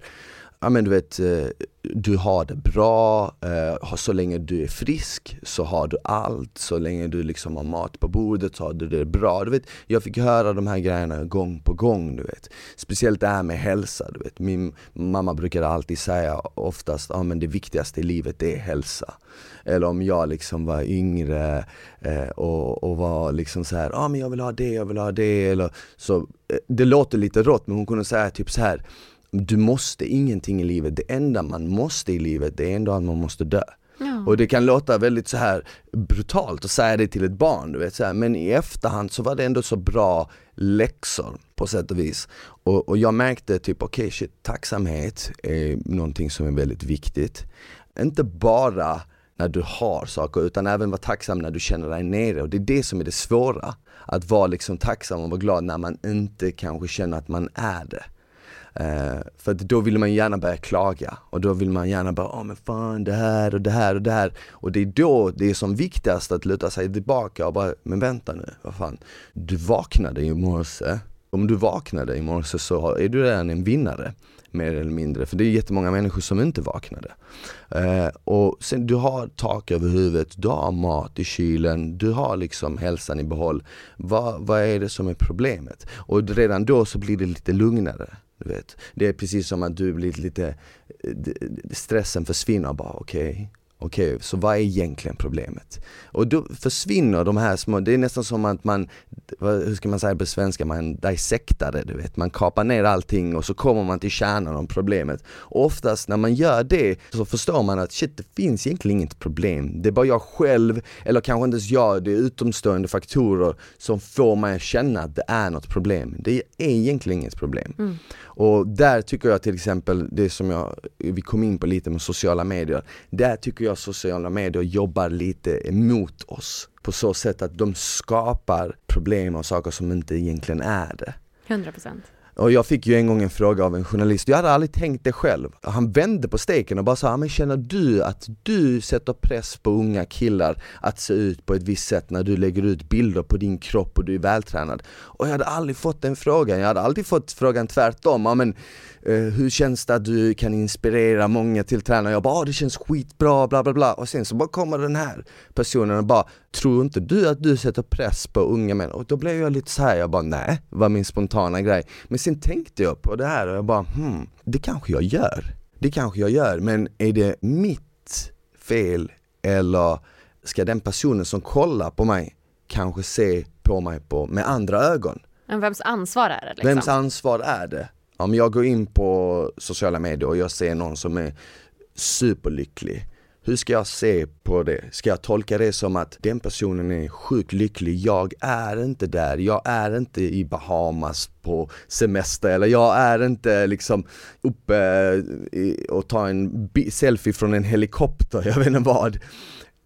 ja men du vet, eh, du har det bra, eh, så länge du är frisk så har du allt, så länge du liksom har mat på bordet så har du det bra. Du vet, jag fick höra de här grejerna gång på gång, du vet. Speciellt det här med hälsa, du vet. Min mamma brukade alltid säga oftast, ja men det viktigaste i livet är hälsa. Eller om jag liksom var yngre eh, och, och var liksom så här, ja men jag vill ha det, jag vill ha det, eller så. Det låter lite rått men hon kunde säga typ så här du måste ingenting i livet, det enda man måste i livet det är ändå att man måste dö. Ja. Och det kan låta väldigt så här brutalt att säga det till ett barn, du vet, så här. men i efterhand så var det ändå så bra läxor på sätt och vis. Och, och jag märkte typ, okej okay, shit, tacksamhet är någonting som är väldigt viktigt. Inte bara när du har saker utan även vara tacksam när du känner dig nere och det är det som är det svåra. Att vara liksom tacksam och vara glad när man inte kanske känner att man är det. Eh, för då vill man gärna börja klaga och då vill man gärna bara, åh oh, men fan det här och det här och det här. Och det är då det är som viktigast att luta sig tillbaka och bara, men vänta nu, vad fan. Du vaknade i morse om du vaknade i morse så är du redan en vinnare mer eller mindre, för det är jättemånga människor som inte vaknade. Eh, och sen du har tak över huvudet, du har mat i kylen, du har liksom hälsan i behåll. Va, vad är det som är problemet? Och redan då så blir det lite lugnare. Du vet. Det är precis som att du blir lite, eh, stressen försvinner bara, okej, okay Okej, okay, så vad är egentligen problemet? Och då försvinner de här små, det är nästan som att man, hur ska man säga på svenska, man dissektar det, du vet. Man kapar ner allting och så kommer man till kärnan av problemet. Och oftast när man gör det så förstår man att shit, det finns egentligen inget problem. Det är bara jag själv, eller kanske inte ens jag, det är utomstående faktorer som får mig att känna att det är något problem. Det är egentligen inget problem. Mm. Och där tycker jag till exempel, det som jag, vi kom in på lite med sociala medier, där tycker jag sociala medier jobbar lite emot oss. På så sätt att de skapar problem och saker som inte egentligen är det. 100 procent. Och jag fick ju en gång en fråga av en journalist, jag hade aldrig tänkt det själv. Han vände på steken och bara sa, men känner du att du sätter press på unga killar att se ut på ett visst sätt när du lägger ut bilder på din kropp och du är vältränad? Och jag hade aldrig fått den frågan, jag hade alltid fått frågan tvärtom, men hur känns det att du kan inspirera många till träning? Jag bara, ah, det känns skitbra, bla bla bla. Och sen så bara kommer den här personen och bara, tror inte du att du sätter press på unga män? Och då blev jag lite så här, jag bara, nej, var min spontana grej. Men sen tänkte jag på det här och jag bara, hmm, det kanske jag gör. Det kanske jag gör, men är det mitt fel eller ska den personen som kollar på mig kanske se på mig på, med andra ögon? Men vems ansvar är det? Liksom? Vems ansvar är det? Om jag går in på sociala medier och jag ser någon som är superlycklig hur ska jag se på det? Ska jag tolka det som att den personen är sjukt lycklig, jag är inte där, jag är inte i Bahamas på semester eller jag är inte liksom uppe eh, och tar en selfie från en helikopter, jag vet inte vad.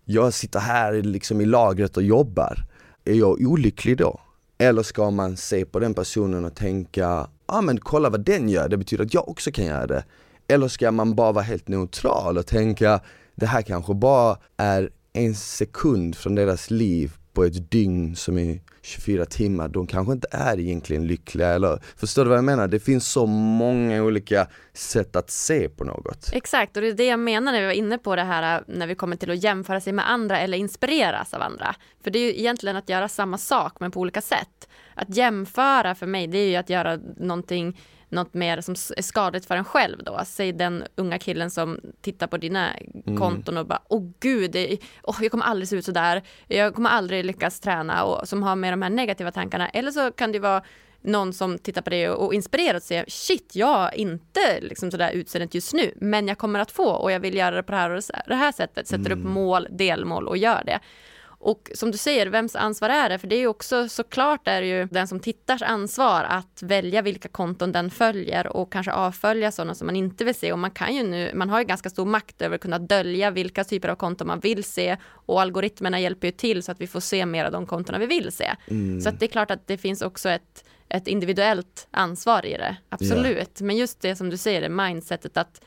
Jag sitter här liksom i lagret och jobbar. Är jag olycklig då? Eller ska man se på den personen och tänka, ah, men kolla vad den gör, det betyder att jag också kan göra det. Eller ska man bara vara helt neutral och tänka, det här kanske bara är en sekund från deras liv på ett dygn som är 24 timmar, de kanske inte är egentligen lyckliga eller Förstår du vad jag menar? Det finns så många olika sätt att se på något. Exakt, och det är det jag menar när vi var inne på det här äh, när vi kommer till att jämföra sig med andra eller inspireras av andra. För det är ju egentligen att göra samma sak men på olika sätt. Att jämföra för mig, det är ju att göra någonting något mer som är skadligt för en själv då. Säg den unga killen som tittar på dina mm. konton och bara, åh gud, det, oh, jag kommer aldrig se ut sådär, jag kommer aldrig lyckas träna och som har med de här negativa tankarna. Eller så kan det vara någon som tittar på det och inspireras och säger shit, jag har inte liksom sådär utseendet just nu, men jag kommer att få och jag vill göra det på det här och det här sättet, sätter mm. upp mål, delmål och gör det. Och som du säger, vems ansvar är det? För det är ju också såklart är det ju den som tittars ansvar att välja vilka konton den följer och kanske avfölja sådana som man inte vill se. Och man kan ju nu, man har ju ganska stor makt över att kunna dölja vilka typer av konton man vill se och algoritmerna hjälper ju till så att vi får se mer av de kontona vi vill se. Mm. Så det är klart att det finns också ett ett individuellt ansvar i det, absolut. Yeah. Men just det som du säger, det mindsetet att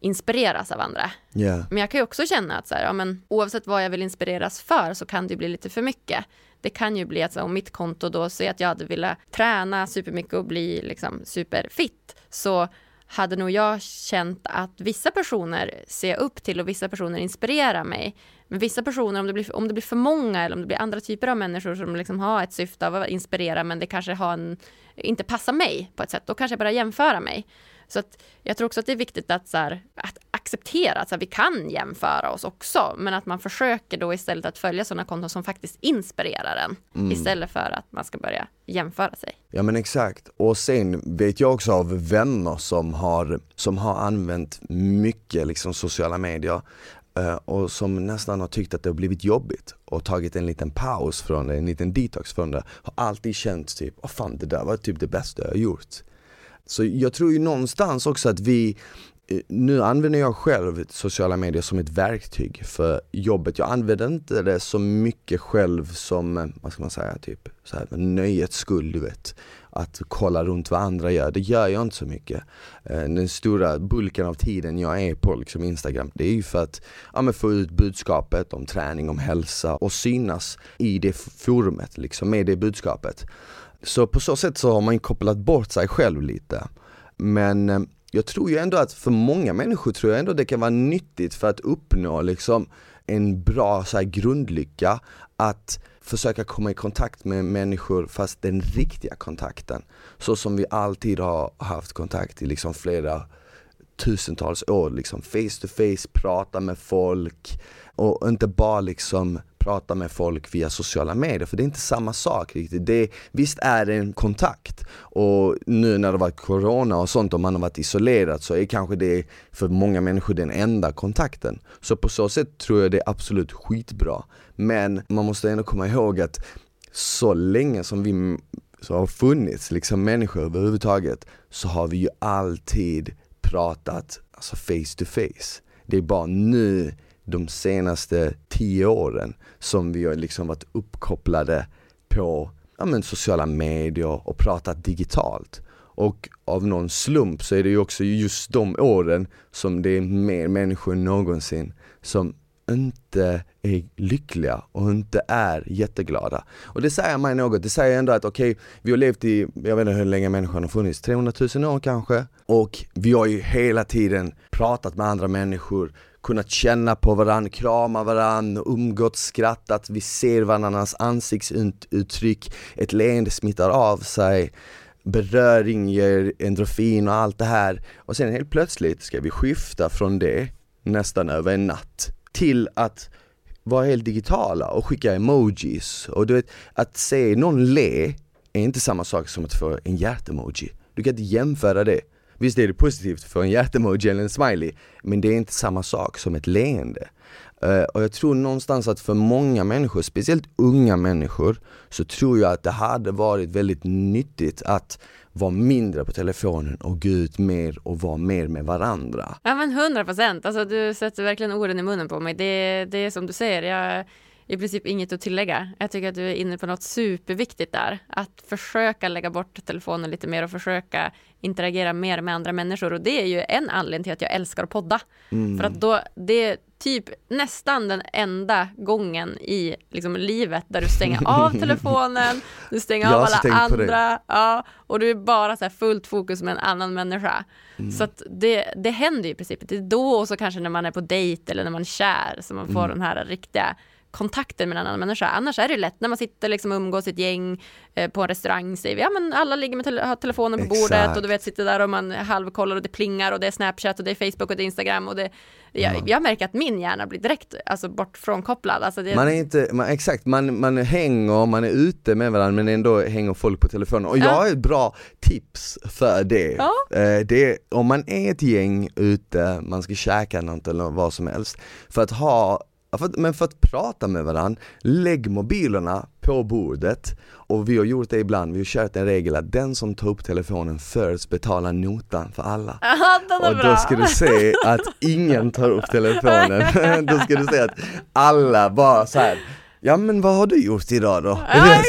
inspireras av andra. Yeah. Men jag kan ju också känna att så här, ja, men, oavsett vad jag vill inspireras för så kan det bli lite för mycket. Det kan ju bli att om mitt konto då säger att jag hade velat träna supermycket och bli liksom superfit så hade nog jag känt att vissa personer ser upp till och vissa personer inspirerar mig. Men vissa personer, om det blir, om det blir för många eller om det blir andra typer av människor som liksom har ett syfte av att inspirera men det kanske har en, inte passar mig på ett sätt, då kanske jag börjar jämföra mig. Så att jag tror också att det är viktigt att, så här, att acceptera att så här, vi kan jämföra oss också, men att man försöker då istället att följa sådana konton som faktiskt inspirerar en, mm. istället för att man ska börja jämföra sig. Ja men exakt, och sen vet jag också av vänner som har, som har använt mycket liksom sociala medier eh, och som nästan har tyckt att det har blivit jobbigt och tagit en liten paus från det, en liten detox från det, har alltid känt typ, åh fan det där var typ det bästa jag har gjort. Så jag tror ju någonstans också att vi, eh, nu använder jag själv sociala medier som ett verktyg för jobbet. Jag använder inte det så mycket själv som, eh, vad ska man säga, typ så här, nöjets skull, du vet. Att kolla runt vad andra gör, det gör jag inte så mycket. Eh, den stora bulken av tiden jag är på liksom Instagram, det är ju för att ja, men få ut budskapet om träning, om hälsa och synas i det forumet, liksom med det budskapet. Så på så sätt så har man kopplat bort sig själv lite. Men eh, jag tror ju ändå att för många människor tror jag ändå det kan vara nyttigt för att uppnå liksom en bra så här, grundlycka att försöka komma i kontakt med människor fast den riktiga kontakten. Så som vi alltid har haft kontakt i liksom flera tusentals år, liksom face to face, prata med folk och inte bara liksom prata med folk via sociala medier, för det är inte samma sak riktigt. Det, visst är det en kontakt och nu när det varit corona och sånt och man har varit isolerad så är kanske det för många människor den enda kontakten. Så på så sätt tror jag det är absolut skitbra. Men man måste ändå komma ihåg att så länge som vi så har funnits liksom människor överhuvudtaget så har vi ju alltid pratat alltså face to face. Det är bara nu de senaste tio åren som vi har liksom varit uppkopplade på ja, men sociala medier och pratat digitalt. Och av någon slump så är det ju också just de åren som det är mer människor än någonsin som inte är lyckliga och inte är jätteglada. Och det säger mig något, det säger ändå att okej, okay, vi har levt i, jag vet inte hur länge människan har funnits, 300 000 år kanske. Och vi har ju hela tiden pratat med andra människor, kunnat känna på varandra, krama varandra, umgåtts, skrattat, vi ser varandras ansiktsuttryck, ett leende smittar av sig. Beröring ger endorfin och allt det här. Och sen helt plötsligt ska vi skifta från det nästan över en natt till att vara helt digitala och skicka emojis. Och du vet, att se någon le är inte samma sak som att få en hjärtemoji. Du kan inte jämföra det. Visst är det positivt för en hjärtemoji eller en smiley, men det är inte samma sak som ett leende. Uh, och jag tror någonstans att för många människor, speciellt unga människor, så tror jag att det hade varit väldigt nyttigt att vara mindre på telefonen och gå ut mer och vara mer med varandra. Ja men hundra procent, alltså du sätter verkligen orden i munnen på mig. Det, det är som du säger, jag i princip inget att tillägga. Jag tycker att du är inne på något superviktigt där. Att försöka lägga bort telefonen lite mer och försöka interagera mer med andra människor. Och det är ju en anledning till att jag älskar att podda. Mm. För att då, det är typ nästan den enda gången i liksom, livet där du stänger av telefonen, du stänger av alla andra, ja, och du är bara så fullt fokus med en annan människa. Mm. Så att det, det händer ju i princip. Det är då och så kanske när man är på dejt eller när man är kär som man får mm. den här riktiga kontakten med en annan människa. Annars är det lätt när man sitter liksom och umgås i ett gäng eh, på en restaurang, säger vi, ja men alla ligger med te har telefonen på Exakt. bordet och du vet sitter där och man halvkollar och det plingar och det är Snapchat och det är Facebook och det är Instagram och det, jag, ja. jag märker att min hjärna blir direkt alltså, bort frånkopplad. Alltså det... Man är inte, man, exakt, man, man hänger, man är ute med varandra men ändå hänger folk på telefonen och jag har ett bra tips för det. Ja. Eh, det om man är ett gäng ute, man ska käka något eller vad som helst, för att ha men för att prata med varandra, lägg mobilerna på bordet. Och vi har gjort det ibland, vi har kört en regel att den som tar upp telefonen först betalar notan för alla. Ja, och då ska du se att ingen tar upp telefonen, då ska du se att alla bara så här Ja men vad har du gjort idag då? Ja,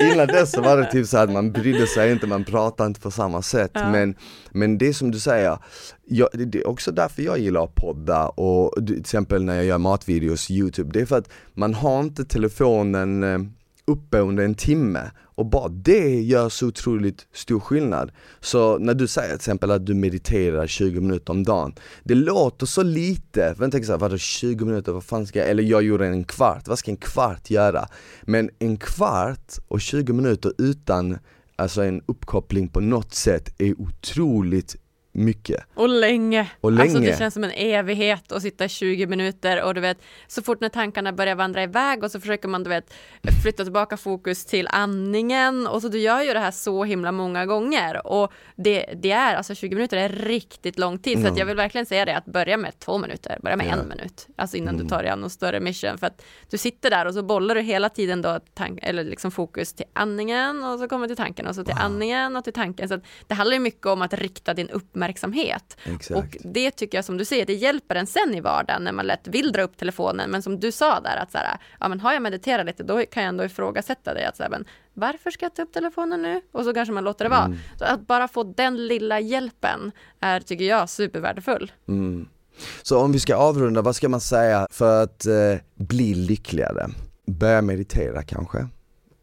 Innan dess så var det typ så att man brydde sig inte, man pratade inte på samma sätt ja. men, men det som du säger, jag, det är också därför jag gillar att podda och till exempel när jag gör matvideos, youtube, det är för att man har inte telefonen eh, uppe under en timme och bara det gör så otroligt stor skillnad. Så när du säger till exempel att du mediterar 20 minuter om dagen, det låter så lite, för jag tänker såhär, vadå 20 minuter, vad fan ska jag, eller jag gjorde en kvart, vad ska en kvart göra? Men en kvart och 20 minuter utan alltså en uppkoppling på något sätt är otroligt mycket. Och länge. och länge. Alltså det känns som en evighet att sitta 20 minuter och du vet, så fort när tankarna börjar vandra iväg och så försöker man du vet flytta tillbaka fokus till andningen och så du gör ju det här så himla många gånger och det, det är alltså 20 minuter är riktigt lång tid mm. så att jag vill verkligen säga det att börja med två minuter, börja med ja. en minut, alltså innan mm. du tar dig an någon större mission för att du sitter där och så bollar du hela tiden då tank, eller liksom fokus till andningen och så kommer till tanken och så till wow. andningen och till tanken så att det handlar ju mycket om att rikta din uppmärksamhet uppmärksamhet. Exakt. Och det tycker jag som du säger, det hjälper en sen i vardagen när man lätt vill dra upp telefonen. Men som du sa där, att så här, ja, men har jag mediterat lite, då kan jag ändå ifrågasätta det. Att så här, men varför ska jag ta upp telefonen nu? Och så kanske man låter det vara. Mm. Att bara få den lilla hjälpen är, tycker jag, supervärdefull. Mm. Så om vi ska avrunda, vad ska man säga för att eh, bli lyckligare? Börja meditera kanske?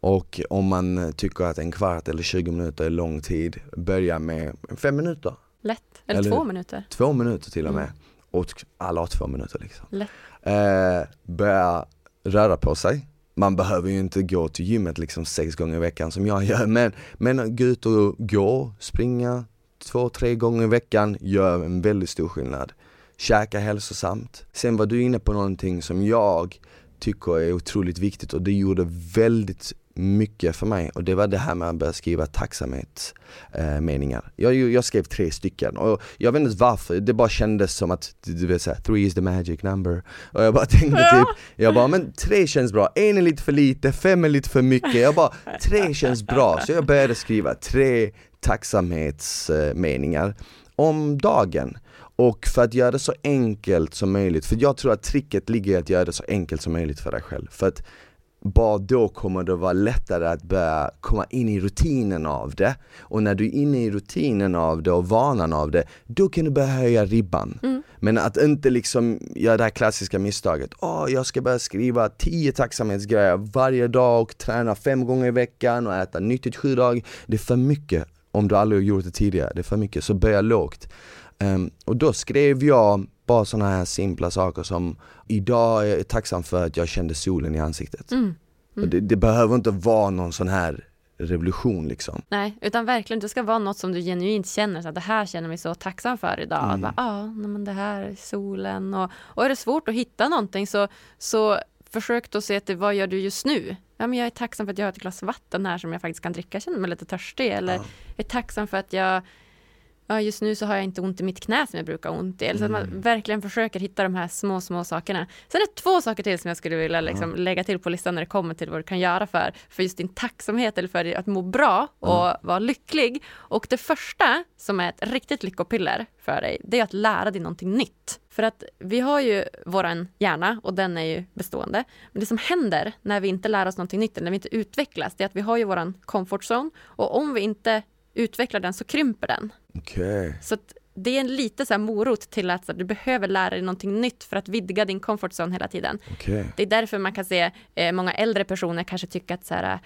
Och om man tycker att en kvart eller 20 minuter är lång tid, börja med fem minuter. Lätt, eller, eller två minuter. Två minuter till och med. Mm. Och alla har två minuter liksom. Lätt. Eh, börja röra på sig. Man behöver ju inte gå till gymmet liksom sex gånger i veckan som jag gör, men, men gå ut och gå, springa två, tre gånger i veckan gör en väldigt stor skillnad. Käka hälsosamt. Sen var du inne på någonting som jag tycker är otroligt viktigt och det gjorde väldigt mycket för mig och det var det här med att börja skriva tacksamhetsmeningar. Eh, jag, jag skrev tre stycken och jag vet inte varför, det bara kändes som att, du vet såhär, three is the magic number. Och jag bara tänkte typ, jag bara men tre känns bra, en är lite för lite, fem är lite för mycket. Jag bara, tre känns bra. Så jag började skriva tre tacksamhetsmeningar om dagen. Och för att göra det så enkelt som möjligt, för jag tror att tricket ligger i att göra det så enkelt som möjligt för dig själv. För att bara då kommer det vara lättare att börja komma in i rutinen av det. Och när du är inne i rutinen av det och vanan av det, då kan du börja höja ribban. Mm. Men att inte liksom göra det här klassiska misstaget, åh oh, jag ska börja skriva tio tacksamhetsgrejer varje dag och träna fem gånger i veckan och äta nyttigt sju dagar. Det är för mycket om du aldrig har gjort det tidigare, det är för mycket, så börja lågt. Um, och då skrev jag bara sådana här simpla saker som Idag är jag tacksam för att jag kände solen i ansiktet. Mm. Mm. Det, det, behöver inte vara någon sån här revolution liksom. Nej, utan verkligen det ska vara något som du genuint känner, så att det här känner mig så tacksam för idag. Mm. Ja, ah, men det här är solen och, och är det svårt att hitta någonting så, så försök då se till vad gör du just nu? Ja, men jag är tacksam för att jag har ett glas vatten här som jag faktiskt kan dricka, jag känner mig lite törstig. Eller ja. jag är tacksam för att jag ja, just nu så har jag inte ont i mitt knä som jag brukar ha ont i. Eller så att man mm. verkligen försöker hitta de här små, små sakerna. Sen är det två saker till som jag skulle vilja liksom, lägga till på listan när det kommer till vad du kan göra för, för just din tacksamhet eller för att må bra och mm. vara lycklig. Och det första som är ett riktigt lyckopiller för dig, det är att lära dig någonting nytt. För att vi har ju våran hjärna och den är ju bestående. Men det som händer när vi inte lär oss någonting nytt, eller när vi inte utvecklas, det är att vi har ju våran comfort zone och om vi inte utvecklar den så krymper den. Okay. Så det är en lite så morot till att så, du behöver lära dig någonting nytt för att vidga din comfort zone hela tiden. Okay. Det är därför man kan se eh, många äldre personer kanske tycker att så här,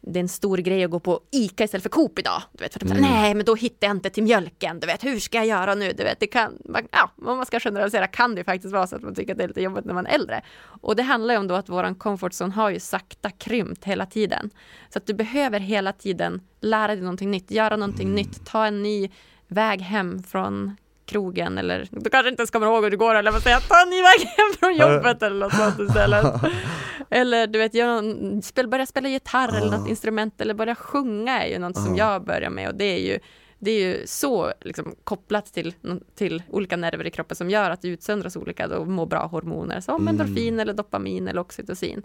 det är en stor grej att gå på ICA istället för Coop idag. Du vet, för mm. Nej, men då hittar jag inte till mjölken. Du vet, hur ska jag göra nu? Du vet, det kan, man, ja, om man ska generalisera kan det faktiskt vara så att man tycker att det är lite jobbigt när man är äldre. Och det handlar ju om då att våran comfort zone har ju sakta krympt hela tiden. Så att du behöver hela tiden lära dig någonting nytt, göra någonting mm. nytt, ta en ny väg hem från krogen eller du kanske inte ens kommer ihåg hur det går eller vad säger ta en ny väg hem från jobbet eller något sånt istället. eller du vet, jag spel, börja spela gitarr eller något instrument eller börja sjunga är ju något som jag börjar med och det är ju det är ju så liksom, kopplat till, till olika nerver i kroppen som gör att det utsöndras olika då, må bra hormoner som mm. endorfin eller dopamin eller oxytocin.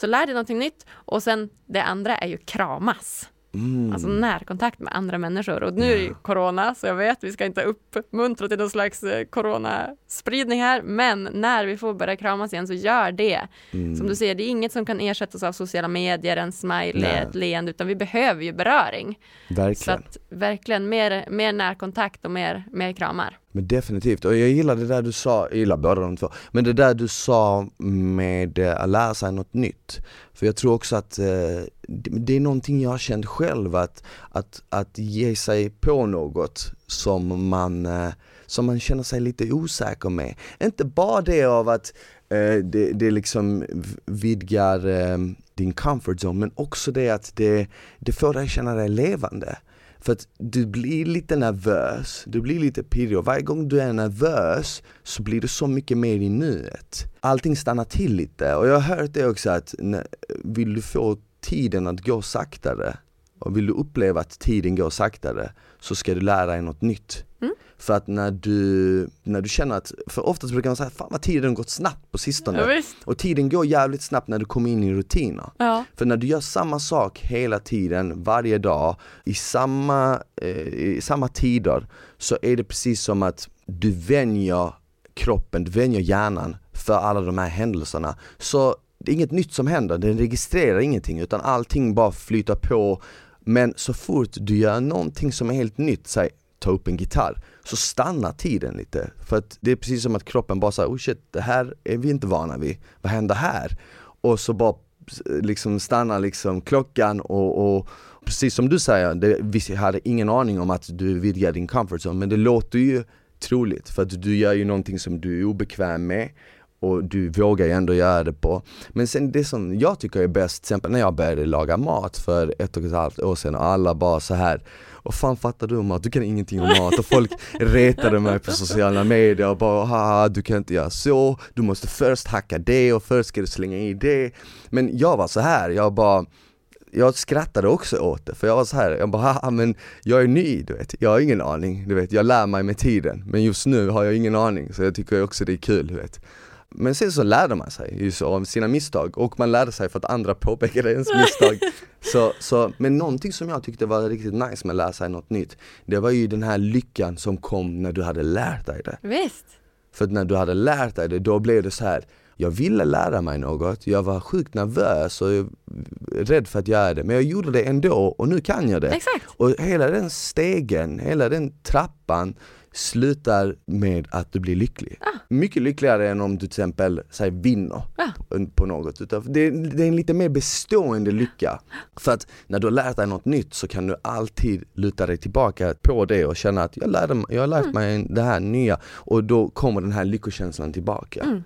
Så lär dig någonting nytt och sen det andra är ju kramas. Mm. Alltså närkontakt med andra människor. Och nu är det ju corona, så jag vet, vi ska inte uppmuntra till någon slags eh, coronaspridning här, men när vi får börja kramas igen så gör det. Mm. Som du säger, det är inget som kan ersättas av sociala medier, en smiley, ett leende, utan vi behöver ju beröring. Verkligen. Så att verkligen mer, mer närkontakt och mer, mer kramar. Men definitivt, och jag gillar det där du sa, jag gillar båda de två, men det där du sa med att lära sig något nytt. För jag tror också att eh, det är någonting jag har känt själv, att, att, att ge sig på något som man, eh, som man känner sig lite osäker med. Inte bara det av att eh, det, det liksom vidgar eh, din comfort zone, men också det att det, det får dig känna dig levande. För att du blir lite nervös, du blir lite pirrig och varje gång du är nervös så blir du så mycket mer i nuet. Allting stannar till lite och jag har hört det också att vill du få tiden att gå saktare och vill du uppleva att tiden går saktare så ska du lära dig något nytt. Mm. För att när du, när du känner att, för oftast brukar man säga, fan vad tiden gått snabbt på sistone. Ja, och tiden går jävligt snabbt när du kommer in i rutiner. Ja. För när du gör samma sak hela tiden, varje dag, i samma, eh, i samma tider, så är det precis som att du vänjer kroppen, du vänjer hjärnan för alla de här händelserna. Så det är inget nytt som händer, den registrerar ingenting utan allting bara flyter på men så fort du gör någonting som är helt nytt, säg ta upp en gitarr, så stannar tiden lite. För att det är precis som att kroppen bara säger oh shit, det här är vi inte vana vid, vad händer här? Och så bara liksom stannar liksom klockan och, och precis som du säger, det, vi hade ingen aning om att du vidgar din comfort zone men det låter ju troligt för att du gör ju någonting som du är obekväm med och du vågar ju ändå göra det på. Men sen det som jag tycker är bäst, till exempel när jag började laga mat för ett och ett halvt år sedan och alla bara så här och fan fattar du om mat? Du kan ingenting om mat och folk retade mig på sociala medier och bara haha du kan inte göra så, du måste först hacka det och först ska du slänga i det. Men jag var så här, jag bara jag skrattade också åt det, för jag var så här, jag bara haha men jag är ny du vet, jag har ingen aning, du vet, jag lär mig med tiden. Men just nu har jag ingen aning, så jag tycker också det är kul du vet men sen så lärde man sig ju så av sina misstag och man lärde sig för att andra påpekade ens misstag. så, så, men någonting som jag tyckte var riktigt nice med att lära sig något nytt, det var ju den här lyckan som kom när du hade lärt dig det. Visst. För när du hade lärt dig det, då blev det så här jag ville lära mig något, jag var sjukt nervös och rädd för att göra det, men jag gjorde det ändå och nu kan jag det. Exakt. Och hela den stegen, hela den trappan slutar med att du blir lycklig. Ah. Mycket lyckligare än om du till exempel säg, vinner ah. på något. Det, det är en lite mer bestående lycka. För att när du har lärt dig något nytt så kan du alltid luta dig tillbaka på det och känna att jag, lärde, jag har lärt mm. mig det här nya och då kommer den här lyckokänslan tillbaka. Mm.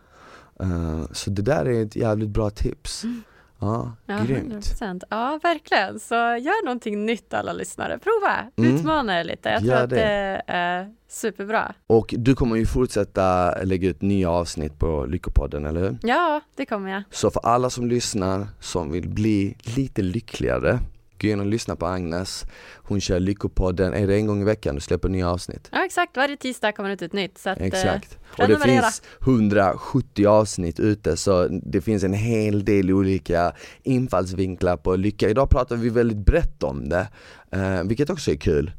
Uh, så det där är ett jävligt bra tips. Mm. Ja, ja grymt. 100%. Ja, verkligen. Så gör någonting nytt alla lyssnare. Prova, mm. utmana er lite. Jag tror att det är superbra. Och du kommer ju fortsätta lägga ut nya avsnitt på Lyckopodden, eller hur? Ja, det kommer jag. Så för alla som lyssnar, som vill bli lite lyckligare, gå in och lyssna på Agnes. Hon kör Lyckopodden, är det en gång i veckan du släpper nya avsnitt? Ja exakt, varje tisdag kommer det ut ett nytt. Så att, eh, exakt. och det finns 170 avsnitt ute så det finns en hel del olika infallsvinklar på lycka. Idag pratar vi väldigt brett om det, eh, vilket också är kul.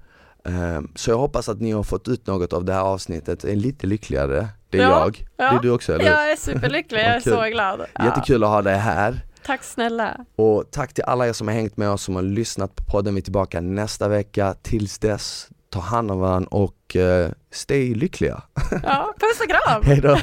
Eh, så jag hoppas att ni har fått ut något av det här avsnittet, är lite lyckligare. Det är ja, jag, ja. det är du också eller Jag är superlycklig, jag är så glad. Jättekul att ha dig här. Tack snälla. Och tack till alla er som har hängt med oss, som har lyssnat på podden. Vi är tillbaka nästa vecka. Tills dess, ta hand om varandra och uh, stay lyckliga. Ja, puss och kram. Hejdå.